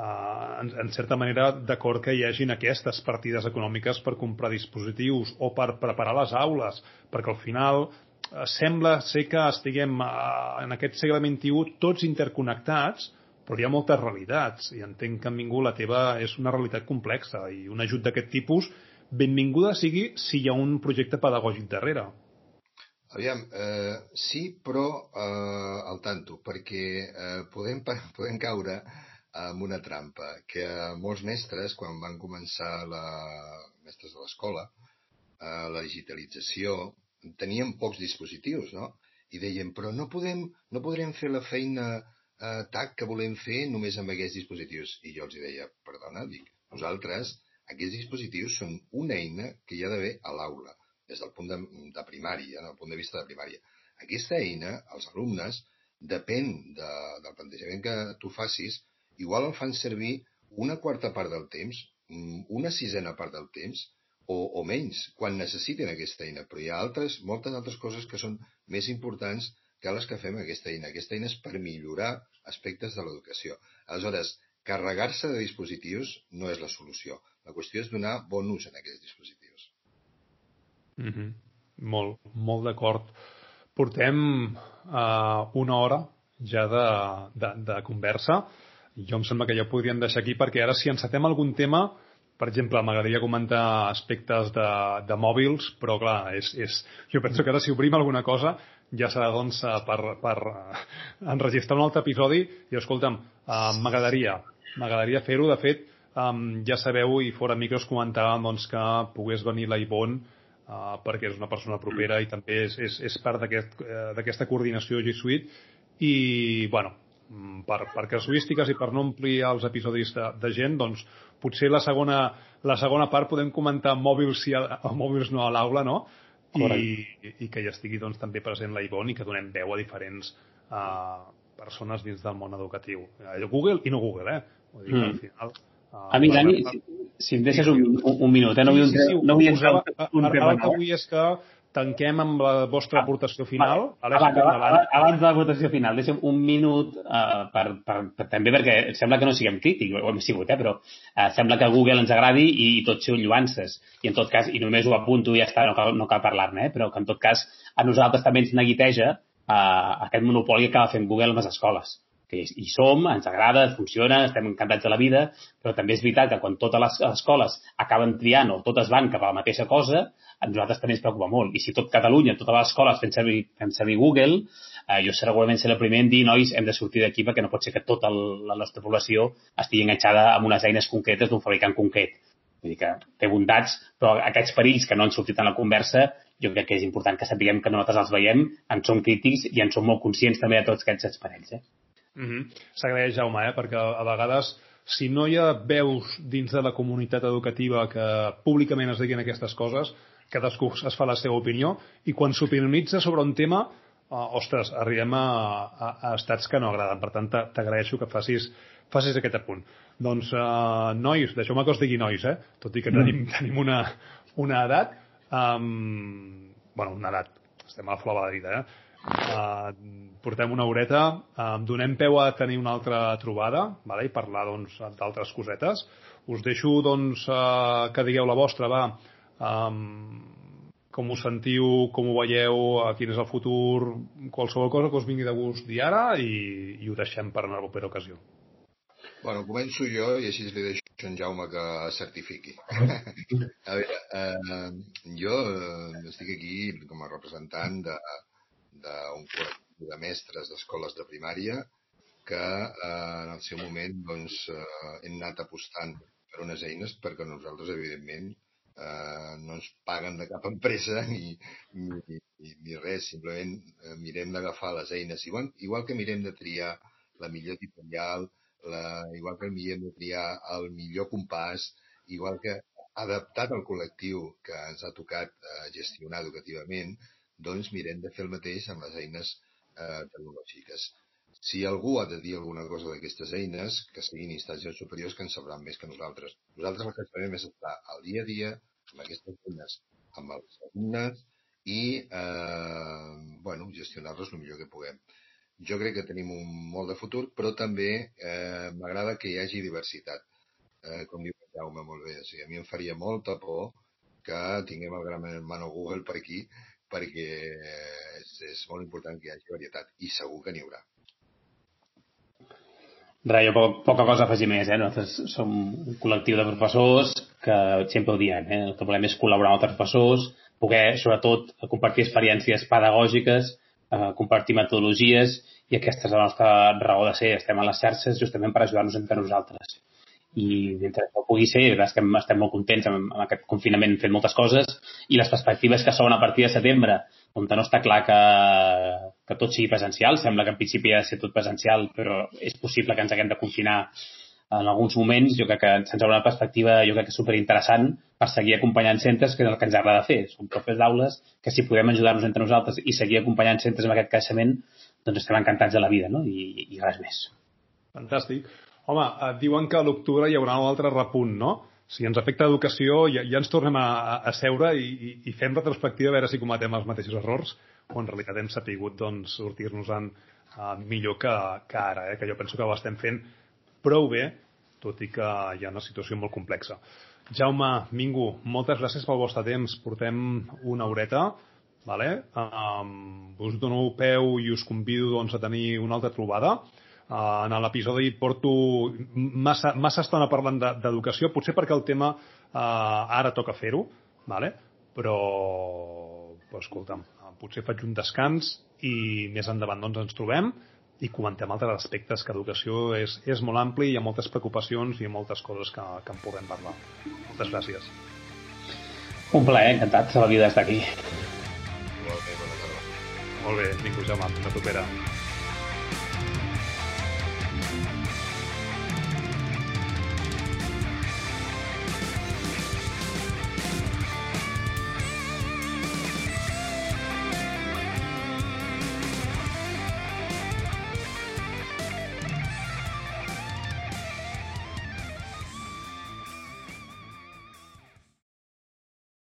en, en certa manera, d'acord que hi hagin aquestes partides econòmiques per comprar dispositius o per preparar les aules, perquè al final eh, sembla ser que estiguem eh, en aquest segle XXI tots interconnectats, però hi ha moltes realitats i entenc que amb ningú la teva és una realitat complexa i un ajut d'aquest tipus benvinguda sigui si hi ha un projecte pedagògic darrere. Aviam, eh, sí, però eh, al tanto, perquè eh, podem, (laughs) podem caure amb una trampa, que molts mestres, quan van començar la, mestres de l'escola, eh, la digitalització, tenien pocs dispositius, no? I deien, però no, podem, no podrem fer la feina eh, TAC que volem fer només amb aquests dispositius. I jo els deia, perdona, dic, nosaltres, aquests dispositius són una eina que hi ha d'haver a l'aula, des del punt de, de primària, del punt de vista de primària. Aquesta eina, els alumnes, depèn de, del plantejament que tu facis, igual el fan servir una quarta part del temps, mm, una sisena part del temps, o, o menys, quan necessiten aquesta eina. Però hi ha altres, moltes altres coses que són més importants que les que fem aquesta eina. Aquesta eina és per millorar aspectes de l'educació. Aleshores, carregar-se de dispositius no és la solució. La qüestió és donar bon ús en aquests dispositius. Mm -hmm. Molt, molt d'acord. Portem uh, una hora ja de, de, de conversa jo em sembla que ja ho podríem deixar aquí perquè ara si encetem algun tema per exemple, m'agradaria comentar aspectes de, de mòbils, però clar, és, és, jo penso que ara si obrim alguna cosa ja serà doncs per, per enregistrar un altre episodi i escolta'm, uh, m'agradaria m'agradaria fer-ho, de fet um, ja sabeu i fora micros comentàvem doncs, que pogués venir la Ivonne uh, perquè és una persona propera i també és, és, és part d'aquesta aquest, coordinació G Suite i, bueno, Mm, per, per casuístiques i per no omplir els episodis de, de gent, doncs potser la segona, la segona part podem comentar mòbils, si a, mòbils no a l'aula, no? I, I que hi estigui doncs, també present la Ivonne i que donem veu a diferents uh, persones dins del món educatiu. Google i no Google, eh? Vull dir que al mm. final... A mi, Dani, si, em deixes un, un, un minut, eh? No vull, sí, sí, sí, no vull entrar un tema. Ara que vull és que tanquem amb la vostra ah, aportació final. Abans, abans, abans de la votació final, deixem un minut uh, per, per, per, també perquè sembla que no siguem crítics, ho hem sigut, eh, però uh, sembla que Google ens agradi i, i tot són lluances. I en tot cas, i només ho apunto i ja està, no cal, no cal parlar-ne, eh, però que en tot cas a nosaltres també ens neguiteja uh, aquest monopoli que acaba fent Google amb les escoles que hi som, ens agrada, funciona, estem encantats de la vida, però també és veritat que quan totes les escoles acaben triant o totes van cap a la mateixa cosa, a nosaltres també ens preocupa molt. I si tot Catalunya, totes les escoles fem servir, fem servir Google, eh, jo segurament seré el primer en dir, nois, hem de sortir d'aquí perquè no pot ser que tota la nostra població estigui enganxada amb unes eines concretes d'un fabricant concret. Vull dir que té bondats, però aquests perills que no han sortit en la conversa, jo crec que és important que sapiguem que nosaltres els veiem, en som crítics i en som molt conscients també de tots aquests perills. Eh? Mm -hmm. S'agraeix, Jaume, eh? perquè a vegades si no hi ha veus dins de la comunitat educativa que públicament es diguin aquestes coses, cadascú es fa la seva opinió i quan s'opinionitza sobre un tema uh, ostres, arribem a, a, a estats que no agraden. Per tant, t'agraeixo que facis, facis aquest apunt. Doncs, uh, nois, deixeu-me que us digui nois, eh? tot i que tenim, mm. tenim una, una edat, um, bueno, una edat, estem a la flor de la vida, eh? Uh, portem una horeta, uh, donem peu a tenir una altra trobada vale? i parlar doncs, d'altres doncs, cosetes. Us deixo doncs, uh, que digueu la vostra, va, um, com us sentiu, com ho veieu, quin és el futur, qualsevol cosa que us vingui de gust dir ara i, i ho deixem per una propera ocasió. Bueno, començo jo i així li deixo a en Jaume que certifiqui. (laughs) a veure, eh, jo eh, estic aquí com a representant d'un col·lectiu de mestres d'escoles de primària que eh, en el seu moment doncs, eh, hem anat apostant per unes eines perquè nosaltres, evidentment, eh, no ens paguen de cap empresa ni, ni, ni res, simplement eh, mirem d'agafar les eines, igual, igual que mirem de triar la millor tutorial, la, igual que mirem de triar el millor compàs, igual que adaptat al col·lectiu que ens ha tocat eh, gestionar educativament, doncs mirem de fer el mateix amb les eines eh, tecnològiques. Si algú ha de dir alguna cosa d'aquestes eines, que siguin instàncies superiors que en sabran més que nosaltres. Nosaltres el que sabem és estar al dia a dia amb aquestes eines, amb els alumnes i, eh, bueno, gestionar-les el millor que puguem. jo crec que tenim un molt de futur, però també eh, m'agrada que hi hagi diversitat. Eh, com diu Jaume molt bé, o sigui, a mi em faria molta por que tinguem el gran hermano Google per aquí, perquè és, és molt important que hi hagi varietat, i segur que n'hi haurà. Res, jo poca, poca cosa a afegir més. Eh? Nosaltres som un col·lectiu de professors que sempre ho diem, eh? el que volem és col·laborar amb altres professors, poder, sobretot, compartir experiències pedagògiques, eh, compartir metodologies i aquesta és la nostra raó de ser. Estem a les xarxes justament per ajudar-nos entre nosaltres i mentre no pugui ser, és que estem molt contents amb, amb aquest confinament fent moltes coses i les perspectives que són a partir de setembre on no està clar que, que tot sigui presencial, sembla que en principi ha de ser tot presencial, però és possible que ens haguem de confinar en alguns moments, jo crec que se'ns haurà una perspectiva jo crec que superinteressant per seguir acompanyant centres, que és el que ens agrada fer. Són propers d'aules que si podem ajudar-nos entre nosaltres i seguir acompanyant centres amb aquest creixement, doncs estem encantats de la vida, no? I, i res més. Fantàstic. Home, et diuen que a l'octubre hi haurà un altre repunt, no? Si ens afecta l'educació, ja, ja ens tornem a, a seure i, i, i fem retrospectiva a veure si cometem els mateixos errors o en realitat hem sapigut doncs, sortir-nos-en uh, millor que, que ara, eh? que jo penso que ho estem fent prou bé, tot i que hi ha una situació molt complexa. Jaume, Mingo, moltes gràcies pel vostre temps. Portem una horeta, vale? um, us dono peu i us convido doncs, a tenir una altra trobada. Uh, en l'episodi porto massa, massa estona parlant d'educació, de, potser perquè el tema uh, ara toca fer-ho, vale? però, però escolta'm, potser faig un descans i més endavant doncs, ens trobem i comentem altres aspectes que educació és, és molt ampli, hi ha moltes preocupacions i moltes coses que, que en podem parlar. Moltes gràcies. Un plaer, encantat, la vida està aquí. Molt bé, bona tarda. Molt bé, ningú Jaume, una propera.